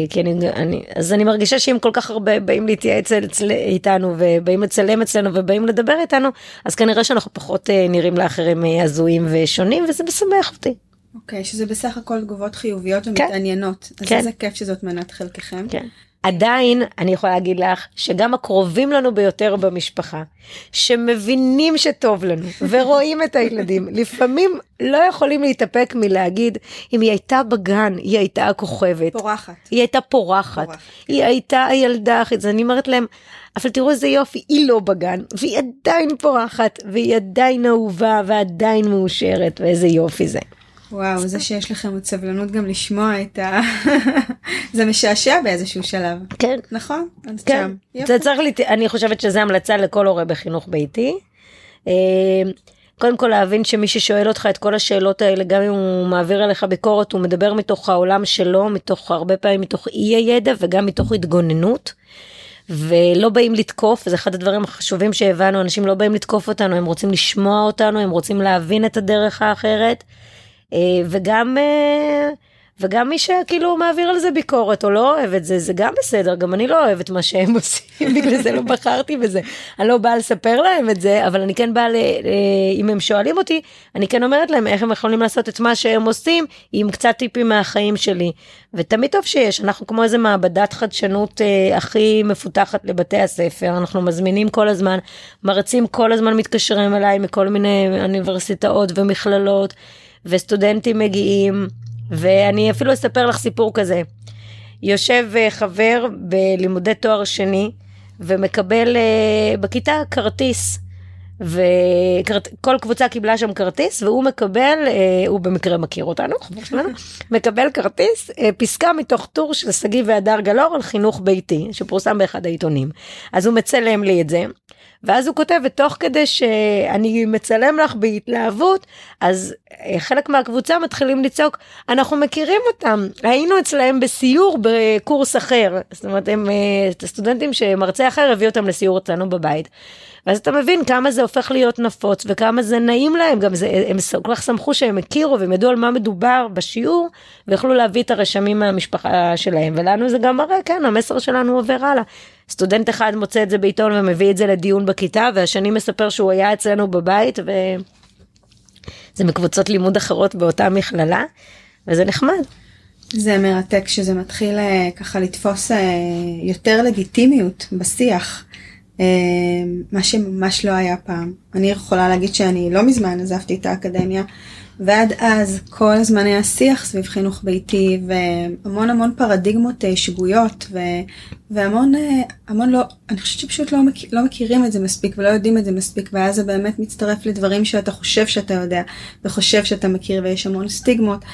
כי אני, אני, אז אני מרגישה שאם כל כך הרבה באים להתייעץ איתנו ובאים לצלם אצלנו ובאים לדבר איתנו, אז כנראה שאנחנו פחות אה, נראים לאחרים הזויים ושונים, וזה משמח אותי. אוקיי, okay, שזה בסך הכל תגובות חיוביות כן. ומתעניינות. כן. אז כן. איזה כיף שזאת מנת חלקכם. כן. עדיין אני יכולה להגיד לך שגם הקרובים לנו ביותר במשפחה, שמבינים שטוב לנו ורואים את הילדים, לפעמים לא יכולים להתאפק מלהגיד אם היא הייתה בגן, היא הייתה הכוכבת. פורחת. היא הייתה פורחת. פורחת. היא הייתה הילדה הכי, אני אומרת להם, אבל תראו איזה יופי, היא לא בגן, והיא עדיין פורחת, והיא עדיין אהובה ועדיין מאושרת, ואיזה יופי זה. וואו, זה שיש לכם עוד סבלנות גם לשמוע את ה... זה משעשע באיזשהו שלב. כן. נכון? כן. זה צריך, לי, אני חושבת שזה המלצה לכל הורה בחינוך ביתי. אה, קודם כל להבין שמי ששואל אותך את כל השאלות האלה, גם אם הוא מעביר עליך ביקורת, הוא מדבר מתוך העולם שלו, מתוך הרבה פעמים מתוך אי הידע וגם מתוך התגוננות. ולא באים לתקוף, זה אחד הדברים החשובים שהבנו, אנשים לא באים לתקוף אותנו, הם רוצים לשמוע אותנו, הם רוצים להבין את הדרך האחרת. אה, וגם אה, וגם מי שכאילו מעביר על זה ביקורת או לא אוהב את זה, זה גם בסדר, גם אני לא אוהבת מה שהם עושים, בגלל זה לא בחרתי בזה. אני לא באה לספר להם את זה, אבל אני כן באה, ל... אם הם שואלים אותי, אני כן אומרת להם איך הם יכולים לעשות את מה שהם עושים, עם קצת טיפים מהחיים שלי. ותמיד טוב שיש, אנחנו כמו איזה מעבדת חדשנות אה, הכי מפותחת לבתי הספר, אנחנו מזמינים כל הזמן, מרצים כל הזמן מתקשרים אליי מכל מיני אוניברסיטאות ומכללות. וסטודנטים מגיעים, ואני אפילו אספר לך סיפור כזה. יושב אה, חבר בלימודי תואר שני, ומקבל uh, בכיתה כרטיס. וכל קבוצה קיבלה שם כרטיס והוא מקבל, uh, הוא במקרה מכיר אותנו, חבר שלנו, מקבל כרטיס, פסקה מתוך טור של שגיא והדר גלאור על חינוך ביתי, שפורסם באחד העיתונים. אז הוא מצלם לי את זה, ואז הוא כותב, ותוך כדי שאני מצלם לך בהתלהבות, אז אה, חלק מהקבוצה מתחילים לצעוק, אנחנו מכירים אותם, היינו אצלהם בסיור בקורס אחר. זאת אומרת, הם, אה, הסטודנטים שמרצה אחר הביא אותם לסיור אצלנו בבית. ואז אתה מבין כמה זה הופך להיות נפוץ וכמה זה נעים להם, גם זה, הם כל כך שמחו שהם הכירו והם ידעו על מה מדובר בשיעור ויכלו להביא את הרשמים מהמשפחה שלהם ולנו זה גם מראה, כן, המסר שלנו עובר הלאה. סטודנט אחד מוצא את זה בעיתון ומביא את זה לדיון בכיתה והשני מספר שהוא היה אצלנו בבית וזה מקבוצות לימוד אחרות באותה מכללה וזה נחמד. זה מרתק שזה מתחיל אה, ככה לתפוס אה, יותר לגיטימיות בשיח. אה, מה שממש לא היה פעם. אני יכולה להגיד שאני לא מזמן עזבתי את האקדמיה ועד אז כל הזמן היה שיח סביב חינוך ביתי והמון המון פרדיגמות אה, שגויות ו, והמון אה, המון לא, אני חושבת שפשוט לא, מכיר, לא מכירים את זה מספיק ולא יודעים את זה מספיק ואז זה באמת מצטרף לדברים שאתה חושב שאתה יודע וחושב שאתה מכיר ויש המון סטיגמות.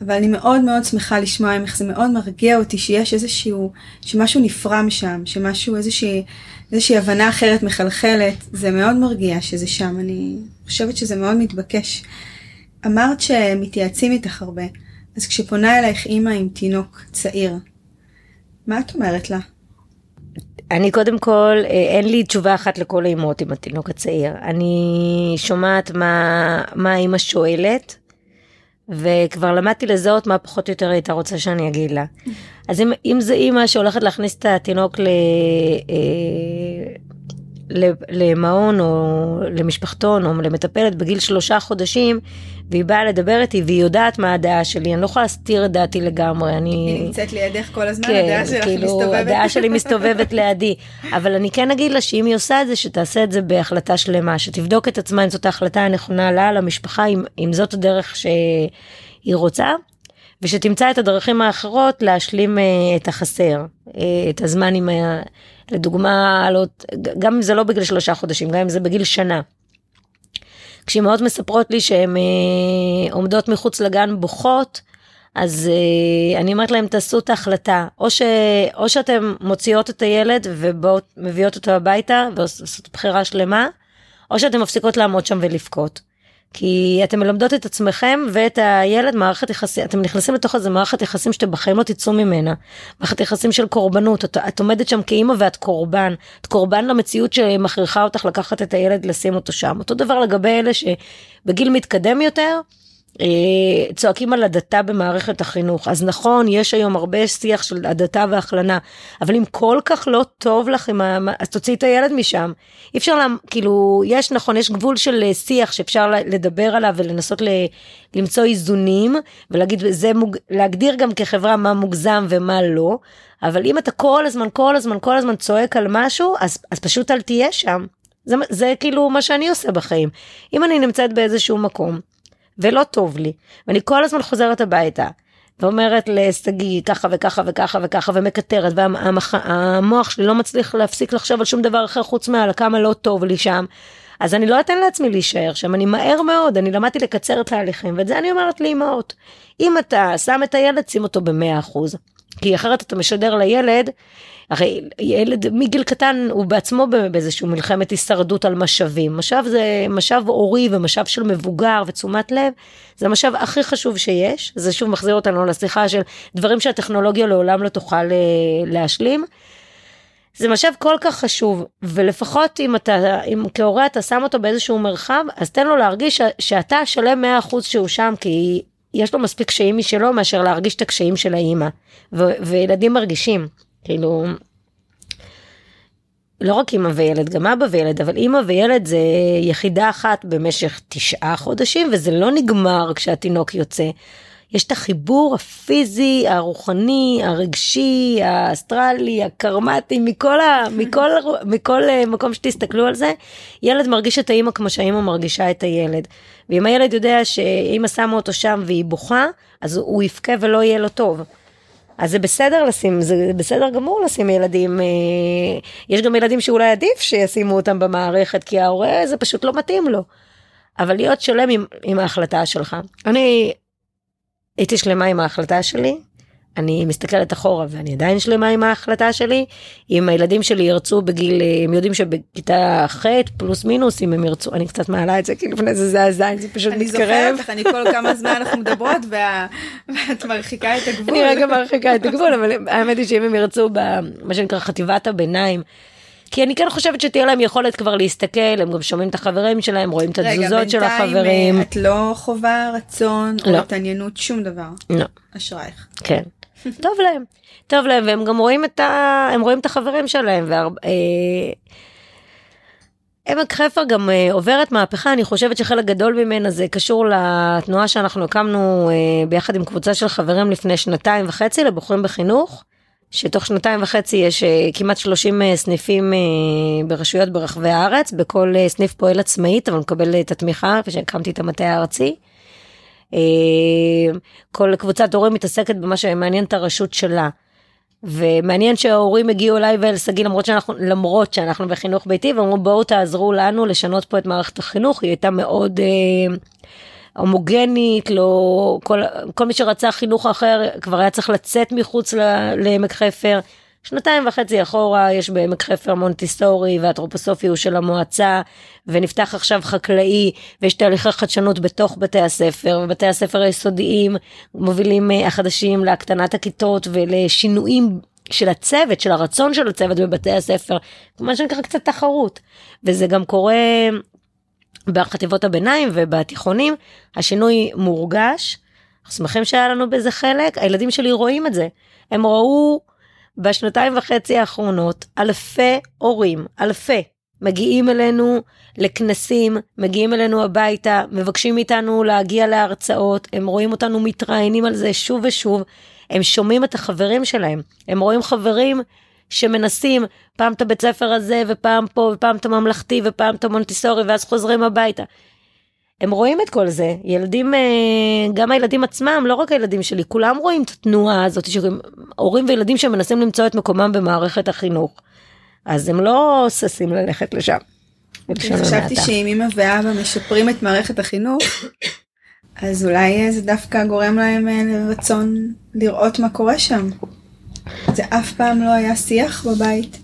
אבל אני מאוד מאוד שמחה לשמוע איך זה מאוד מרגיע אותי שיש איזשהו, שמשהו נפרם שם, שמשהו, איזושהי, איזושהי הבנה אחרת מחלחלת, זה מאוד מרגיע שזה שם, אני חושבת שזה מאוד מתבקש. אמרת שמתייעצים איתך הרבה, אז כשפונה אלייך אימא עם תינוק צעיר, מה את אומרת לה? אני קודם כל, אה, אין לי תשובה אחת לכל האימהות עם התינוק הצעיר. אני שומעת מה, מה האימא שואלת, וכבר למדתי לזהות מה פחות או יותר הייתה רוצה שאני אגיד לה. אז אם, אם זה אימא שהולכת להכניס את התינוק ל, אה, למעון או למשפחתון או למטפלת בגיל שלושה חודשים והיא באה לדבר איתי והיא יודעת מה הדעה שלי, אני לא יכולה להסתיר את דעתי לגמרי, אני... היא נמצאת לידך כל הזמן, כן, הדעה שלך כאילו, מסתובבת. הדעה שלי מסתובבת לידי, אבל אני כן אגיד לה שאם היא עושה את זה, שתעשה את זה בהחלטה שלמה, שתבדוק את עצמה אם זאת ההחלטה הנכונה לה, למשפחה, אם, אם זאת הדרך שהיא רוצה. ושתמצא את הדרכים האחרות להשלים uh, את החסר, uh, את הזמן עם, ה... לדוגמה, לא, גם אם זה לא בגיל שלושה חודשים, גם אם זה בגיל שנה. כשאימהות מספרות לי שהן אה, עומדות מחוץ לגן בוכות, אז אה, אני אומרת להם תעשו את ההחלטה, או, ש, או שאתם מוציאות את הילד ומביאות אותו הביתה ועושות בחירה שלמה, או שאתן מפסיקות לעמוד שם ולבכות. כי אתם מלמדות את עצמכם ואת הילד מערכת יחסים, אתם נכנסים לתוך איזה מערכת יחסים שאתם בחיים לא תצאו ממנה. מערכת יחסים של קורבנות, את, את עומדת שם כאימא ואת קורבן. את קורבן למציאות שמכריחה אותך לקחת את הילד, לשים אותו שם. אותו דבר לגבי אלה שבגיל מתקדם יותר, צועקים על הדתה במערכת החינוך. אז נכון, יש היום הרבה שיח של הדתה והכלנה, אבל אם כל כך לא טוב לך, ה... אז תוציאי את הילד משם. אי אפשר, לה... כאילו, יש נכון, יש גבול של אה, שיח שאפשר לדבר עליו ולנסות ל... למצוא איזונים, ולהגיד, זה מוג... גם כחברה מה מוגזם ומה לא, אבל אם אתה כל הזמן, כל הזמן, כל הזמן צועק על משהו, אז, אז פשוט אל תהיה שם. זה, זה כאילו מה שאני עושה בחיים. אם אני נמצאת באיזשהו מקום, ולא טוב לי, ואני כל הזמן חוזרת הביתה. ואומרת לשגיא ככה וככה וככה וככה ומקטרת והמוח שלי לא מצליח להפסיק לחשוב על שום דבר אחר חוץ מעל כמה לא טוב לי שם. אז אני לא אתן לעצמי להישאר שם, אני מהר מאוד, אני למדתי לקצר תהליכים, ואת זה אני אומרת לאמהות. אם אתה שם את הילד, שים אותו במאה אחוז. כי אחרת אתה משדר לילד הרי ילד מגיל קטן הוא בעצמו באיזשהו מלחמת הישרדות על משאבים. משאב זה משאב הורי ומשאב של מבוגר ותשומת לב, זה המשאב הכי חשוב שיש. זה שוב מחזיר אותנו לשיחה של דברים שהטכנולוגיה לעולם לא תוכל אה, להשלים. זה משאב כל כך חשוב ולפחות אם אתה אם כהורה אתה שם אותו באיזשהו מרחב אז תן לו להרגיש שאתה שלם 100% שהוא שם כי יש לו מספיק קשיים משלו מאשר להרגיש את הקשיים של האימא וילדים מרגישים כאילו, לא רק אימא וילד, גם אבא וילד, אבל אימא וילד זה יחידה אחת במשך תשעה חודשים, וזה לא נגמר כשהתינוק יוצא. יש את החיבור הפיזי, הרוחני, הרגשי, האסטרלי, הקרמטי, מכל, ה, מכל, מכל אה, מקום שתסתכלו על זה, ילד מרגיש את האימא כמו שהאימא מרגישה את הילד. ואם הילד יודע שאימא שמה אותו שם והיא בוכה, אז הוא יבכה ולא יהיה לו טוב. אז זה בסדר לשים, זה בסדר גמור לשים ילדים, אה, יש גם ילדים שאולי עדיף שישימו אותם במערכת, כי ההורה זה פשוט לא מתאים לו. אבל להיות שלם עם, עם ההחלטה שלך. אני הייתי שלמה עם ההחלטה שלי, מסתכלת אחורה ואני עדיין שלמה עם ההחלטה שלי. אם הילדים שלי ירצו בגיל, הם יודעים שבכיתה ח' פלוס מינוס, אם הם ירצו, אני קצת מעלה את זה, כי לפני זה זה הזין, זה פשוט אני מתקרב. אני זוכרת לך, אני כל כמה זמן אנחנו מדברות וה... ואת מרחיקה את הגבול. אני רגע מרחיקה את הגבול, אבל האמת היא שאם הם ירצו במה שנקרא חטיבת הביניים, כי אני כן חושבת שתהיה להם יכולת כבר להסתכל, הם גם שומעים את החברים שלהם, רואים את התזוזות של החברים. רגע, בינתיים את לא חווה רצון לא. או התעניינות, שום דבר. לא. אשרייך. כן. טוב להם, טוב להם, והם גם רואים את, ה... הם רואים את החברים שלהם. והרבה... אה, עמק חפר גם uh, עוברת מהפכה, אני חושבת שחלק גדול ממנה זה קשור לתנועה שאנחנו הקמנו uh, ביחד עם קבוצה של חברים לפני שנתיים וחצי לבוחרים בחינוך, שתוך שנתיים וחצי יש uh, כמעט 30 uh, סניפים uh, ברשויות ברחבי הארץ, בכל uh, סניף פועל עצמאית, אבל מקבל את התמיכה, כשהקמתי את המטה הארצי. אה, כל קבוצת הורים מתעסקת במה שמעניין את הרשות שלה. ומעניין שההורים הגיעו אליי ואל שגיא למרות שאנחנו למרות שאנחנו בחינוך ביתי ואמרו בואו תעזרו לנו לשנות פה את מערכת החינוך היא הייתה מאוד אה, הומוגנית לא כל כל מי שרצה חינוך אחר כבר היה צריך לצאת מחוץ לעמק חפר שנתיים וחצי אחורה יש בעמק חפר מונטיסטורי ואטרופוסופי הוא של המועצה ונפתח עכשיו חקלאי ויש תהליכי חדשנות בתוך בתי הספר ובתי הספר היסודיים מובילים אה, החדשים להקטנת הכיתות ולשינויים של הצוות של הרצון של הצוות בבתי הספר מה שנקרא קצת תחרות וזה גם קורה בחטיבות הביניים ובתיכונים השינוי מורגש. אנחנו שמחים שהיה לנו בזה חלק הילדים שלי רואים את זה הם ראו בשנתיים וחצי האחרונות אלפי הורים, אלפי, מגיעים אלינו לכנסים, מגיעים אלינו הביתה, מבקשים מאיתנו להגיע להרצאות, הם רואים אותנו מתראיינים על זה שוב ושוב, הם שומעים את החברים שלהם, הם רואים חברים שמנסים פעם את הבית ספר הזה ופעם פה ופעם את הממלכתי ופעם את המונטיסורי ואז חוזרים הביתה. הם רואים את כל זה ילדים אה, גם הילדים עצמם לא רק הילדים שלי כולם רואים את התנועה הזאת הורים וילדים שמנסים למצוא את מקומם במערכת החינוך אז הם לא ששים ללכת לשם. חשבתי. שאם אמא ואבא משפרים את מערכת החינוך, אז אולי אה, זה דווקא גורם להם אה, לרצון לראות מה קורה שם. זה אף פעם לא היה שיח בבית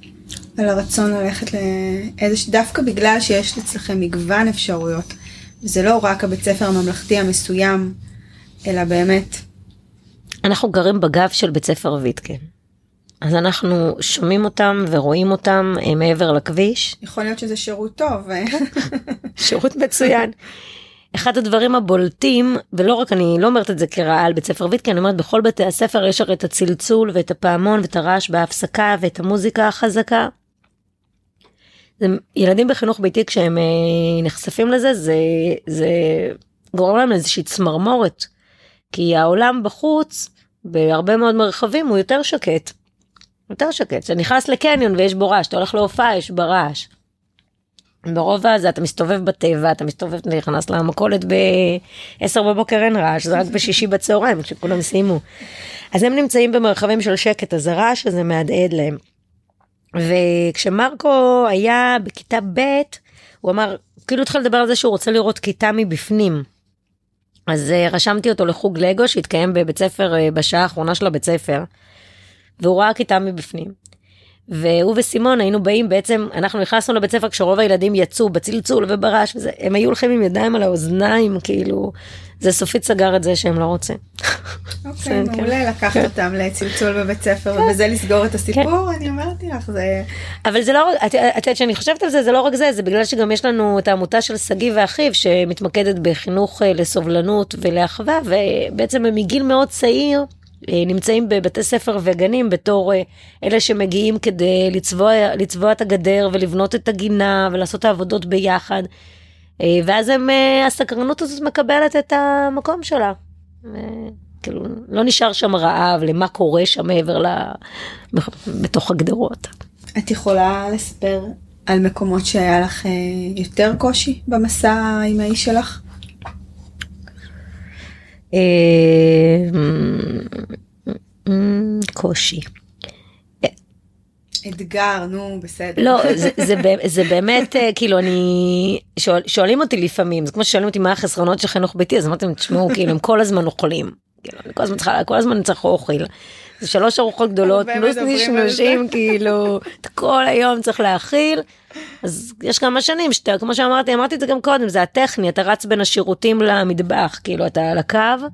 על הרצון ללכת לאיזה, דווקא בגלל שיש אצלכם מגוון אפשרויות. וזה לא רק הבית ספר הממלכתי המסוים, אלא באמת, אנחנו גרים בגב של בית ספר ויטקין. אז אנחנו שומעים אותם ורואים אותם אה, מעבר לכביש. יכול להיות שזה שירות טוב. אה? שירות מצוין. אחד הדברים הבולטים, ולא רק אני לא אומרת את זה כרעה על בית ספר ויטקין, אני אומרת בכל בתי הספר יש הרי את הצלצול ואת הפעמון ואת הרעש בהפסקה ואת המוזיקה החזקה. ילדים בחינוך ביתי כשהם אה, נחשפים לזה זה, זה גורם להם לאיזושהי צמרמורת. כי העולם בחוץ בהרבה מאוד מרחבים הוא יותר שקט. יותר שקט. כשאתה נכנס לקניון ויש בו רעש, אתה הולך להופעה יש בה רעש. ברוב הזה אתה מסתובב בטבע, אתה מסתובב, נכנס למכולת ב-10 בבוקר אין רעש, זה רק בשישי בצהריים כשכולם סיימו. אז הם נמצאים במרחבים של שקט, אז הרעש הזה מהדהד להם. וכשמרקו היה בכיתה ב', הוא אמר, כאילו התחיל לדבר על זה שהוא רוצה לראות כיתה מבפנים. אז uh, רשמתי אותו לחוג לגו שהתקיים בבית ספר uh, בשעה האחרונה של הבית ספר. והוא ראה כיתה מבפנים. והוא וסימון היינו באים בעצם אנחנו נכנסנו לבית ספר כשרוב הילדים יצאו בצלצול וברעש וזה הם היו הולכים עם ידיים על האוזניים כאילו זה סופית סגר את זה שהם לא רוצים. אוקיי, כן. מעולה לקחת אותם לצלצול בבית ספר ובזה לסגור את הסיפור, אני אמרתי לך, זה... אבל זה לא רק, את יודעת שאני חושבת על זה, זה לא רק זה, זה בגלל שגם יש לנו את העמותה של שגיא ואחיו שמתמקדת בחינוך אה, לסובלנות ולאחווה, ובעצם הם מגיל מאוד צעיר נמצאים בבתי ספר וגנים בתור אה, אלה שמגיעים כדי לצבוע, לצבוע את הגדר ולבנות את הגינה ולעשות את העבודות ביחד. אה, ואז הם, אה, הסקרנות הזאת מקבלת את המקום שלה. אה, כאילו, לא נשאר שם רעב למה קורה שם מעבר ל... בתוך הגדרות. את יכולה לספר על מקומות שהיה לך אה, יותר קושי במסע האימהי שלך? אה, קושי. אתגר, נו, בסדר. לא, זה, זה, זה באמת, אה, כאילו, אני... שואל, שואלים אותי לפעמים, זה כמו ששואלים אותי מה החסרונות של חינוך ביתי, אז אמרתי להם, תשמעו, כאילו, הם כל הזמן אוכלים. כאילו, אני כל הזמן צריכה, כל הזמן צריך אוכל. זה שלוש ארוחות גדולות, פלוס נשנושים, כאילו, אתה כל היום צריך להאכיל. אז יש כמה שנים שאתה, כמו שאמרתי, אמרתי את זה גם קודם, זה הטכני, אתה רץ בין השירותים למטבח, כאילו, אתה על הקו.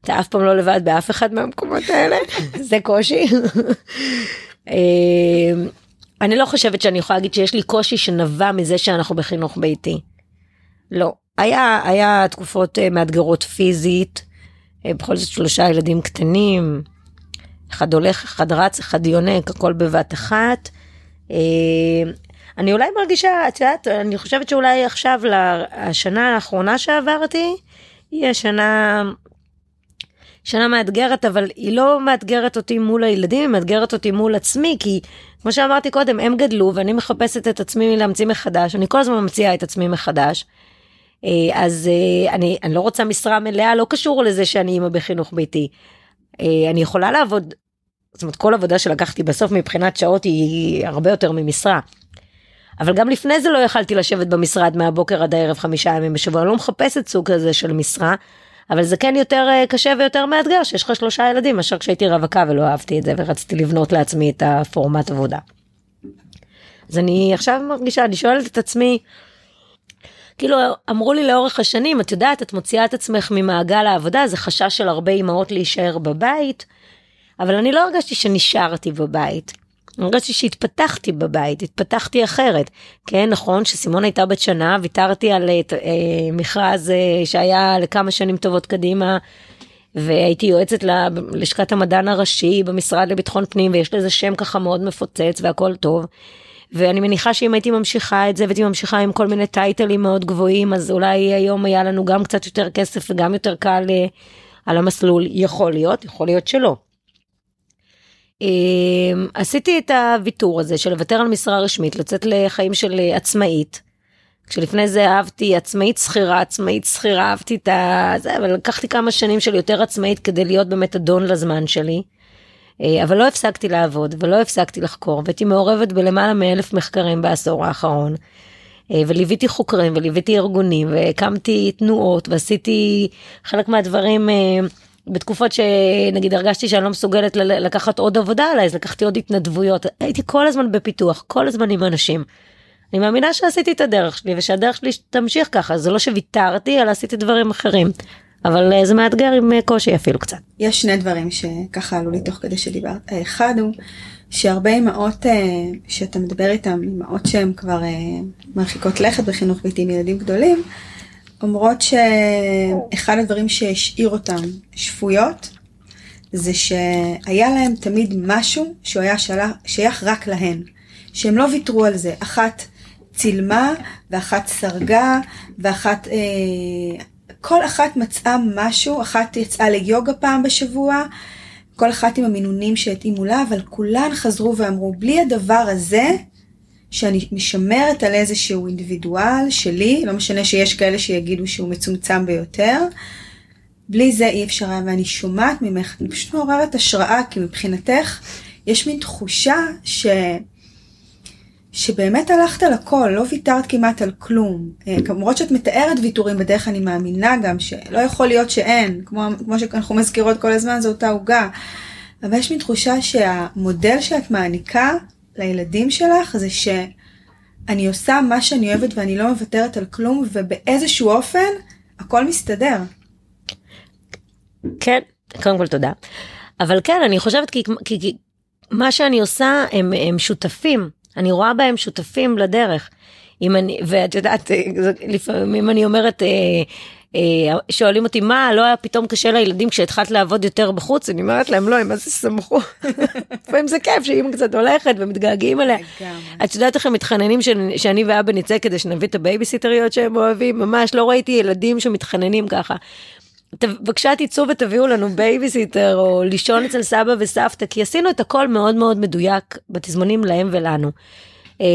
אתה אף פעם לא לבד באף אחד מהמקומות האלה, זה קושי. אה, אני לא חושבת שאני יכולה להגיד שיש לי קושי שנבע מזה שאנחנו בחינוך ביתי. לא. היה, היה תקופות אה, מאתגרות פיזית, אה, בכל זאת שלושה ילדים קטנים, אחד הולך, אחד רץ, אחד יונק, הכל בבת אחת. אה, אני אולי מרגישה, את יודעת, אני חושבת שאולי עכשיו, השנה האחרונה שעברתי, היא השנה שנה מאתגרת, אבל היא לא מאתגרת אותי מול הילדים, היא מאתגרת אותי מול עצמי, כי כמו שאמרתי קודם, הם גדלו ואני מחפשת את עצמי להמציא מחדש, אני כל הזמן ממציאה את עצמי מחדש. אה, אז אה, אני, אני לא רוצה משרה מלאה, לא קשור לזה שאני אימא בחינוך ביתי. אה, אני יכולה לעבוד, זאת אומרת כל עבודה שלקחתי בסוף מבחינת שעות היא הרבה יותר ממשרה. אבל גם לפני זה לא יכלתי לשבת במשרד מהבוקר עד הערב חמישה ימים בשבוע, אני לא מחפשת סוג כזה של משרה, אבל זה כן יותר אה, קשה ויותר מאתגר שיש לך שלושה ילדים מאשר כשהייתי רווקה ולא אהבתי את זה ורציתי לבנות לעצמי את הפורמט עבודה. אז אני עכשיו מרגישה, אני שואלת את עצמי, כאילו אמרו לי לאורך השנים, את יודעת, את מוציאה את עצמך ממעגל העבודה, זה חשש של הרבה אימהות להישאר בבית, אבל אני לא הרגשתי שנשארתי בבית. הרגשתי שהתפתחתי בבית, התפתחתי אחרת. כן, נכון שסימון הייתה בת שנה, ויתרתי על אה, אה, מכרז אה, שהיה לכמה שנים טובות קדימה, והייתי יועצת ללשכת המדען הראשי במשרד לביטחון פנים, ויש לזה שם ככה מאוד מפוצץ והכל טוב. ואני מניחה שאם הייתי ממשיכה את זה והייתי ממשיכה עם כל מיני טייטלים מאוד גבוהים, אז אולי היום היה לנו גם קצת יותר כסף וגם יותר קל אה, על המסלול. יכול להיות, יכול להיות שלא. אמ, עשיתי את הוויתור הזה של לוותר על משרה רשמית, לצאת לחיים של אה, עצמאית. כשלפני זה אהבתי עצמאית שכירה, עצמאית שכירה, אהבתי את ה... זה, אבל לקחתי כמה שנים של יותר עצמאית כדי להיות באמת אדון לזמן שלי. אה, אבל לא הפסקתי לעבוד ולא הפסקתי לחקור, והייתי מעורבת בלמעלה מאלף מחקרים בעשור האחרון. אה, וליוויתי חוקרים וליוויתי ארגונים והקמתי תנועות ועשיתי חלק מהדברים אה, בתקופות שנגיד הרגשתי שאני לא מסוגלת לקחת עוד עבודה עליי אז לקחתי עוד התנדבויות הייתי כל הזמן בפיתוח כל הזמן עם אנשים. אני מאמינה שעשיתי את הדרך שלי ושהדרך שלי תמשיך ככה זה לא שוויתרתי אלא עשיתי דברים אחרים. אבל אה, זה מאתגר עם קושי אפילו קצת. יש שני דברים שככה עלו לי תוך כדי שדיברת. האחד הוא שהרבה אמהות אה, שאתה מדבר איתן, אמהות שהן כבר אה, מרחיקות לכת בחינוך ביתי עם ילדים גדולים, אומרות שאחד הדברים שהשאיר אותן שפויות, זה שהיה להם תמיד משהו שהוא היה שייך רק להן, שהם לא ויתרו על זה. אחת צילמה, ואחת סרגה, ואחת... אה, כל אחת מצאה משהו, אחת יצאה ליוגה פעם בשבוע, כל אחת עם המינונים שהתאימו לה, אבל כולן חזרו ואמרו, בלי הדבר הזה, שאני משמרת על איזשהו אינדיבידואל שלי, לא משנה שיש כאלה שיגידו שהוא מצומצם ביותר, בלי זה אי אפשר היה, ואני שומעת ממך, אני פשוט מעוררת השראה, כי מבחינתך יש מין תחושה ש... שבאמת הלכת על הכל, לא ויתרת כמעט על כלום. אה, למרות שאת מתארת ויתורים, בדרך אני מאמינה גם שלא יכול להיות שאין, כמו, כמו שאנחנו מזכירות כל הזמן, זו אותה עוגה. אבל יש לי תחושה שהמודל שאת מעניקה לילדים שלך זה שאני עושה מה שאני אוהבת ואני לא מוותרת על כלום, ובאיזשהו אופן הכל מסתדר. כן, קודם כל תודה. אבל כן, אני חושבת כי, כי, כי מה שאני עושה הם, הם שותפים. אני רואה בהם שותפים לדרך. אם אני, ואת יודעת, לפעמים אני אומרת, אה, אה, שואלים אותי מה לא היה פתאום קשה לילדים כשהתחלת לעבוד יותר בחוץ אני אומרת להם לא הם זה שמחו. לפעמים זה כיף שאמא קצת הולכת ומתגעגעים אליה. את יודעת איך הם מתחננים שאני ואבא נצא כדי שנביא את הבייביסיטריות שהם אוהבים ממש לא ראיתי ילדים שמתחננים ככה. בבקשה תצאו ותביאו לנו בייביסיטר או לישון אצל סבא וסבתא כי עשינו את הכל מאוד מאוד מדויק בתזמונים להם ולנו. אה,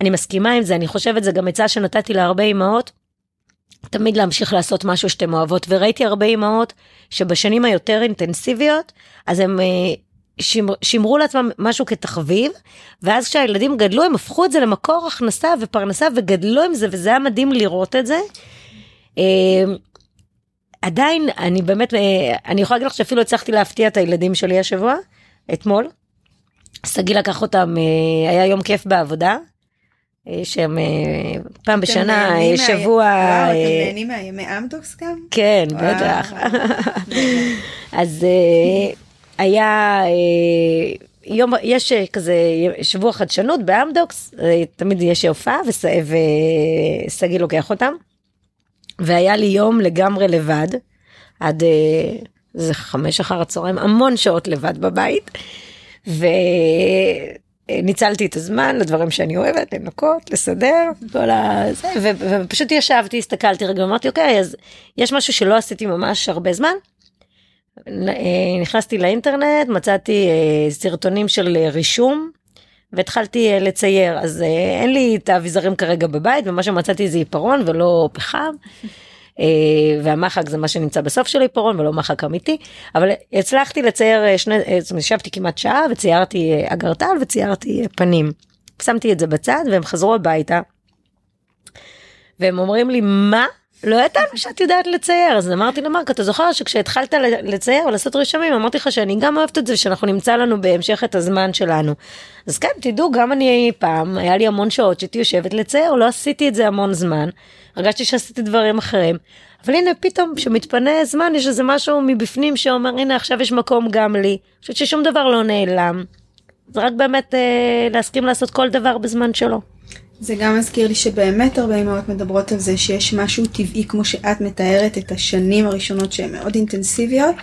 אני מסכימה עם זה אני חושבת זה גם עצה שנתתי להרבה אמהות. תמיד להמשיך לעשות משהו שאתם אוהבות וראיתי הרבה אמהות שבשנים היותר אינטנסיביות אז הם אה, שמר, שמרו לעצמם משהו כתחביב ואז כשהילדים גדלו הם הפכו את זה למקור הכנסה ופרנסה וגדלו עם זה וזה היה מדהים לראות את זה. אה, עדיין אני באמת אה, אני יכולה להגיד לך שאפילו הצלחתי להפתיע את הילדים שלי השבוע אתמול. שגיא לקח אותם היה יום כיף בעבודה שהם אה, פעם בשנה, שבוע... וואו, אתם אה, נהנים מהימי אמדוקס גם? כן, בטח. אז אה, היה... יום, יש כזה שבוע חדשנות באמדוקס, תמיד יש הופעה ושגיא לוקח אותם. והיה לי יום לגמרי לבד, עד איזה חמש אחר הצהריים, המון שעות לבד בבית. ו... ניצלתי את הזמן לדברים שאני אוהבת, לנקות, לסדר, כל ה... זה, ופשוט ישבתי, הסתכלתי רגע, אמרתי, אוקיי, אז יש משהו שלא עשיתי ממש הרבה זמן. אה, נכנסתי לאינטרנט, מצאתי אה, סרטונים של רישום, והתחלתי אה, לצייר, אז אין לי את האביזרים כרגע בבית, ומה שמצאתי זה עיפרון ולא פחם. אה, והמחק זה מה שנמצא בסוף של עיפרון ולא מחק אמיתי אבל הצלחתי לצייר אה, שני אה, ישבתי כמעט שעה וציירתי אגרטל וציירתי פנים. שמתי את זה בצד והם חזרו הביתה. והם אומרים לי מה לא ידענו שאת יודעת לצייר אז אמרתי למרק אתה זוכר שכשהתחלת לצייר ולעשות רשמים אמרתי לך שאני גם אוהבת את זה שאנחנו נמצא לנו בהמשך את הזמן שלנו. אז כן תדעו גם אני פעם היה לי המון שעות שהייתי יושבת לצייר לא עשיתי את זה המון זמן הרגשתי שעשיתי דברים אחרים אבל הנה פתאום כשמתפנה זמן יש איזה משהו מבפנים שאומר הנה עכשיו יש מקום גם לי. אני חושבת ששום דבר לא נעלם. זה רק באמת אה, להסכים לעשות כל דבר בזמן שלו. זה גם מזכיר לי שבאמת הרבה אמהות מדברות על זה שיש משהו טבעי כמו שאת מתארת את השנים הראשונות שהן מאוד אינטנסיביות.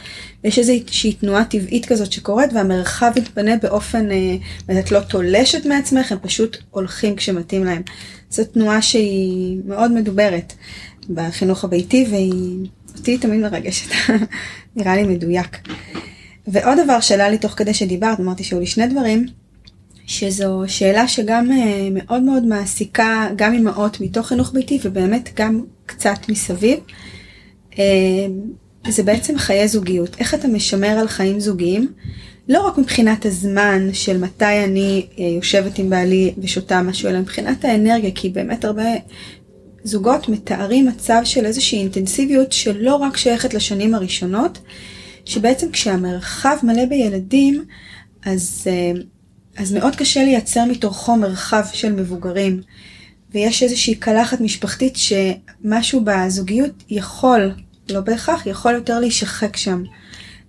יש איזושהי תנועה טבעית כזאת שקורית והמרחב מתפנה באופן, אה, את לא תולשת מעצמך, הם פשוט הולכים כשמתאים להם. זו תנועה שהיא מאוד מדוברת בחינוך הביתי והיא אותי תמיד מרגשת, נראה לי מדויק. ועוד דבר שעלה לי תוך כדי שדיברת, אמרתי שהיו לי שני דברים. שזו שאלה שגם אה, מאוד מאוד מעסיקה גם אמהות מתוך חינוך ביתי ובאמת גם קצת מסביב. אה, זה בעצם חיי זוגיות. איך אתה משמר על חיים זוגיים לא רק מבחינת הזמן של מתי אני אה, יושבת עם בעלי ושותה משהו, אלא מבחינת האנרגיה, כי באמת הרבה זוגות מתארים מצב של איזושהי אינטנסיביות שלא רק שייכת לשנים הראשונות, שבעצם כשהמרחב מלא בילדים, אז, אז מאוד קשה לייצר מתוכו מרחב של מבוגרים. ויש איזושהי קלחת משפחתית שמשהו בזוגיות יכול, לא בהכרח, יכול יותר להישחק שם.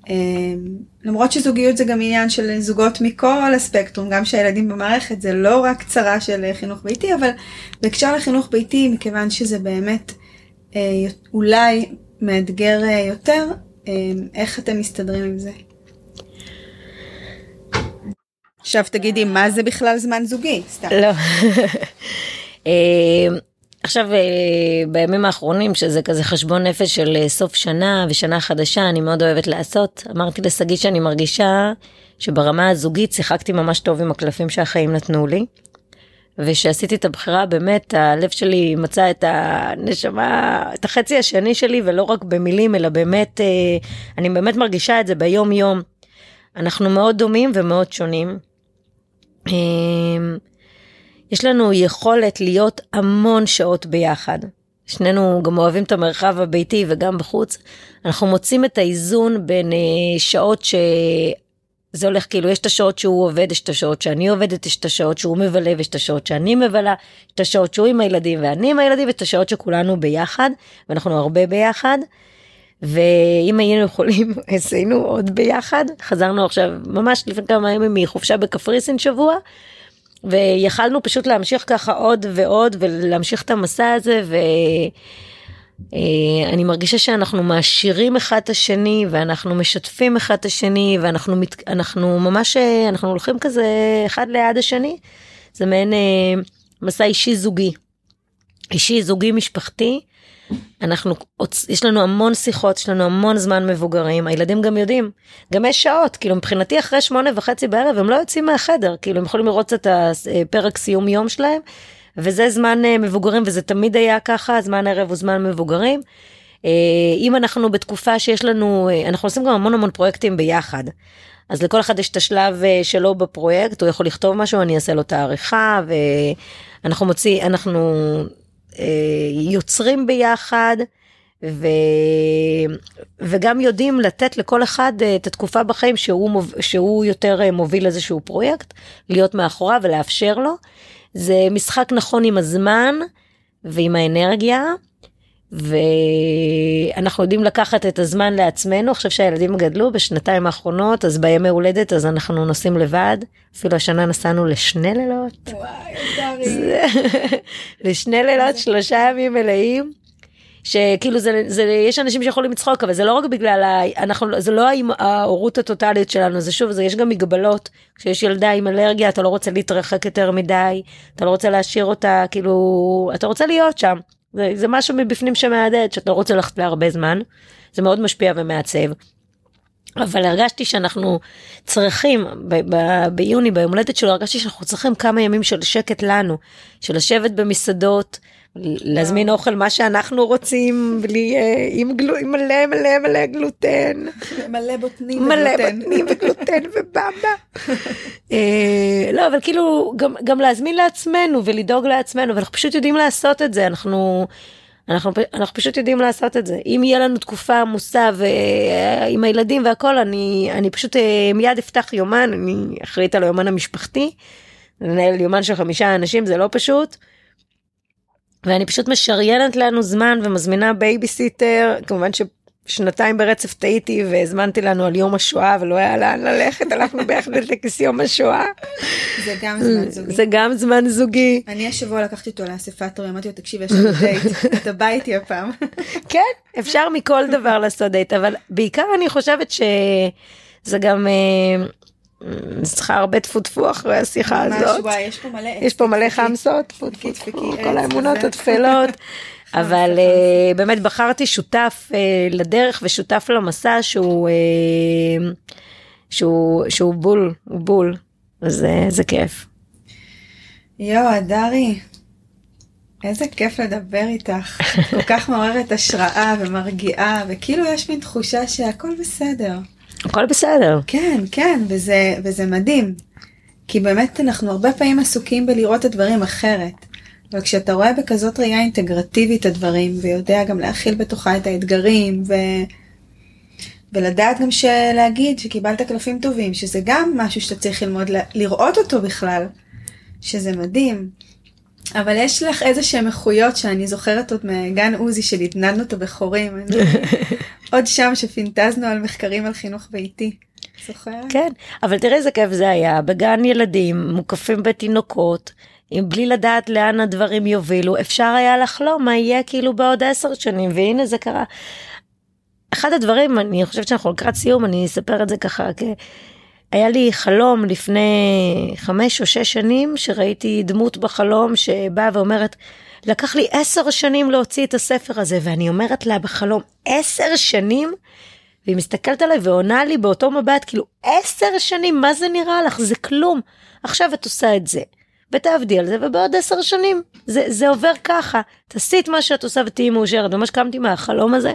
אמ, למרות שזוגיות זה גם עניין של זוגות מכל הספקטרום, גם שהילדים במערכת זה לא רק צרה של חינוך ביתי, אבל בהקשר לחינוך ביתי, מכיוון שזה באמת אה, אולי מאתגר אה, יותר, אמ, איך אתם מסתדרים עם זה? עכשיו תגידי, מה זה בכלל זמן זוגי? סתם. לא. אמ, עכשיו אה, בימים האחרונים שזה כזה חשבון נפש של אה, סוף שנה ושנה חדשה אני מאוד אוהבת לעשות אמרתי לשגיא שאני מרגישה שברמה הזוגית שיחקתי ממש טוב עם הקלפים שהחיים נתנו לי. ושעשיתי את הבחירה באמת הלב שלי מצא את הנשמה את החצי השני שלי ולא רק במילים אלא באמת אה, אני באמת מרגישה את זה ביום יום. אנחנו מאוד דומים ומאוד שונים. יש לנו יכולת להיות המון שעות ביחד. שנינו גם אוהבים את המרחב הביתי וגם בחוץ. אנחנו מוצאים את האיזון בין אה, שעות ש... זה הולך כאילו יש את השעות שהוא עובד, יש את השעות שאני עובדת, יש את השעות שהוא מבלה ויש את השעות שאני מבלה, יש את השעות שהוא עם הילדים ואני עם הילדים ויש את השעות שכולנו ביחד ואנחנו הרבה ביחד. ואם היינו יכולים עשינו עוד ביחד. חזרנו עכשיו ממש לפני כמה ימים מחופשה בקפריסין שבוע ויכלנו פשוט להמשיך ככה עוד ועוד ולהמשיך את המסע הזה ואני אה, מרגישה שאנחנו מעשירים אחד את השני ואנחנו משתפים אחד את השני ואנחנו מת... אנחנו ממש אה, אנחנו הולכים כזה אחד ליד השני. זה מעין אה, מסע אישי זוגי. אישי זוגי משפחתי אנחנו, יש לנו המון שיחות, יש לנו המון זמן מבוגרים, הילדים גם יודעים, גם יש שעות, כאילו מבחינתי אחרי שמונה וחצי בערב הם לא יוצאים מהחדר, כאילו הם יכולים לראות את הפרק סיום יום שלהם, וזה זמן אה, מבוגרים וזה תמיד היה ככה, זמן ערב הוא זמן מבוגרים. אה, אם אנחנו בתקופה שיש לנו, אה, אנחנו עושים גם המון המון פרויקטים ביחד. אז לכל אחד יש את השלב שלו בפרויקט, הוא יכול לכתוב משהו, אני אעשה לו את העריכה, ואנחנו מוציא, אנחנו אה, יוצרים ביחד. ו... וגם יודעים לתת לכל אחד אה, את התקופה בחיים שהוא, מוב... שהוא יותר אה, מוביל איזשהו פרויקט, להיות מאחוריו ולאפשר לו. זה משחק נכון עם הזמן ועם האנרגיה, ואנחנו יודעים לקחת את הזמן לעצמנו עכשיו שהילדים גדלו בשנתיים האחרונות אז בימי הולדת אז אנחנו נוסעים לבד אפילו השנה נסענו לשני לילות. לשני לילות שלושה ימים מלאים. שכאילו זה, זה יש אנשים שיכולים לצחוק אבל זה לא רק בגלל ה, אנחנו זה לא ההורות הטוטלית שלנו זה שוב זה יש גם מגבלות כשיש ילדה עם אלרגיה אתה לא רוצה להתרחק יותר מדי אתה לא רוצה להשאיר אותה כאילו אתה רוצה להיות שם זה, זה משהו מבפנים שמהדהד שאתה לא רוצה ללכת להרבה זמן זה מאוד משפיע ומעצב. אבל הרגשתי שאנחנו צריכים ב- ב- ביוני ביום הולדת שלו הרגשתי שאנחנו צריכים כמה ימים של שקט לנו של לשבת במסעדות להזמין אוכל מה שאנחנו רוצים בלי אה, עם, גלו, מלא מלא מלא גלוטן מלא בוטנים מלא בוטנים וגלוטן ובמבה אה, לא אבל כאילו גם גם להזמין לעצמנו ולדאוג לעצמנו ואנחנו פשוט יודעים לעשות את זה אנחנו. אנחנו, אנחנו פשוט יודעים לעשות את זה אם יהיה לנו תקופה עמוסה ועם הילדים והכל אני אני פשוט אה, מיד אפתח יומן אני אחראית על היומן המשפחתי. לנהל יומן של חמישה אנשים זה לא פשוט. ואני פשוט משריינת לנו זמן ומזמינה בייביסיטר, כמובן ששנתיים ברצף טעיתי והזמנתי לנו על יום השואה ולא היה לאן ללכת, הלכנו ביחד לטקס יום השואה. זה גם זמן זוגי. זה גם זמן זוגי. אני השבוע לקחתי אותו לאספת הורים, אמרתי לו תקשיב יש לנו דייט, אתה בא איתי הפעם. כן, אפשר מכל דבר לעשות דייט, אבל בעיקר אני חושבת שזה גם... צריכה הרבה טפו טפו אחרי השיחה הזאת. יש פה מלא חמסות, טפו טפו טפו, כל האמונות הטפלות. אבל אה, באמת בחרתי שותף אה, לדרך ושותף למסע שהוא אה, שהוא שהוא בול, הוא בול, אז זה כיף. יואו, הדרי, איזה כיף לדבר איתך, כל כך מעוררת השראה ומרגיעה, וכאילו יש מין תחושה שהכל בסדר. הכל בסדר. כן, כן, וזה, וזה מדהים. כי באמת אנחנו הרבה פעמים עסוקים בלראות את הדברים אחרת. אבל כשאתה רואה בכזאת ראייה אינטגרטיבית את הדברים, ויודע גם להכיל בתוכה את האתגרים, ו... ולדעת גם להגיד שקיבלת קלפים טובים, שזה גם משהו שאתה צריך ללמוד לראות אותו בכלל, שזה מדהים. אבל יש לך איזה שהם איכויות שאני זוכרת עוד מגן עוזי שנתנדנו את הבכורים. עוד שם שפינטזנו על מחקרים על חינוך ביתי. זוכרת? כן, אבל תראה איזה כיף זה היה, בגן ילדים מוקפים בתינוקות. בלי לדעת לאן הדברים יובילו, אפשר היה לחלום מה יהיה כאילו בעוד עשר שנים, והנה זה קרה. אחד הדברים, אני חושבת שאנחנו לקראת סיום, אני אספר את זה ככה, כי היה לי חלום לפני חמש או שש שנים, שראיתי דמות בחלום שבאה ואומרת, לקח לי עשר שנים להוציא את הספר הזה, ואני אומרת לה בחלום, עשר שנים? והיא מסתכלת עליי ועונה לי באותו מבט, כאילו, עשר שנים, מה זה נראה לך? זה כלום. עכשיו את עושה את זה. ותעבדי על זה ובעוד עשר שנים זה, זה עובר ככה תעשי את מה שאת עושה ותהיי מאושרת ממש קמתי מהחלום הזה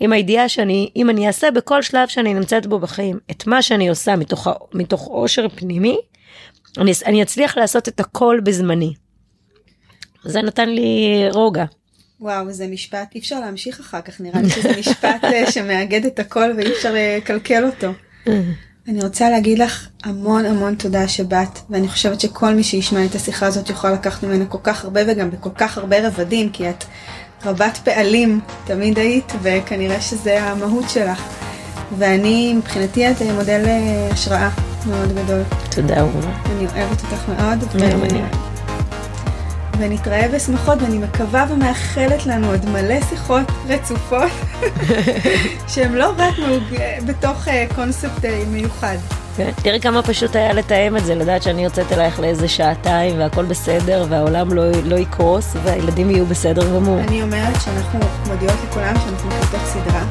עם הידיעה שאני אם אני אעשה בכל שלב שאני נמצאת בו בחיים את מה שאני עושה מתוך, מתוך עושר פנימי אני, אני אצליח לעשות את הכל בזמני. זה נתן לי רוגע. וואו זה משפט אי אפשר להמשיך אחר כך נראה לי שזה משפט אה, שמאגד את הכל ואי אפשר לקלקל אותו. אני רוצה להגיד לך המון המון תודה שבאת, ואני חושבת שכל מי שישמע את השיחה הזאת יכול לקחת ממנה כל כך הרבה וגם בכל כך הרבה רבדים, כי את רבת פעלים תמיד היית, וכנראה שזה המהות שלך. ואני, מבחינתי את מודל השראה מאוד גדול. תודה רבה. אני אוהבת אותך מאוד. ו... ונתראה בשמחות ואני מקווה ומאחלת לנו עוד מלא שיחות רצופות שהן לא רק בתוך אה, קונספט אה, מיוחד. כן, תראי כמה פשוט היה לתאם את זה, לדעת שאני יוצאת אלייך לאיזה שעתיים והכל בסדר והעולם לא, לא יקרוס והילדים יהיו בסדר גמור. אני אומרת שאנחנו מודיעות לכולם שאנחנו מקליטות סדרה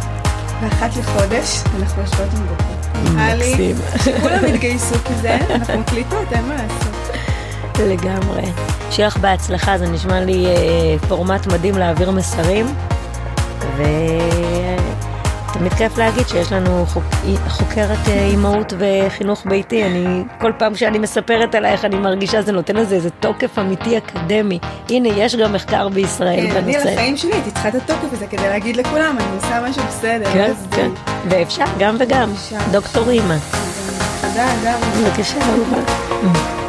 ואחת לחודש אנחנו יושבות עם בוקר. מקסים. שכולם יתגייסו כזה, אנחנו מקליטות, אין מה לעשות. לגמרי. שיהיה לך בהצלחה, זה נשמע לי אה, פורמט מדהים להעביר מסרים. ותמיד כיף להגיד שיש לנו חוק, חוקרת אה, אימהות וחינוך ביתי. אני, כל פעם שאני מספרת עלייך, אני מרגישה זה נותן לזה איזה תוקף אמיתי אקדמי. הנה, יש גם מחקר בישראל כן, בנושא. אני לחיים שלי הייתי צריכה את התוקף הזה כדי להגיד לכולם, אני עושה משהו בסדר. כן, כן. ואפשר, גם וגם. דוקטור אימא. תודה, גם. בבקשה, אהובה.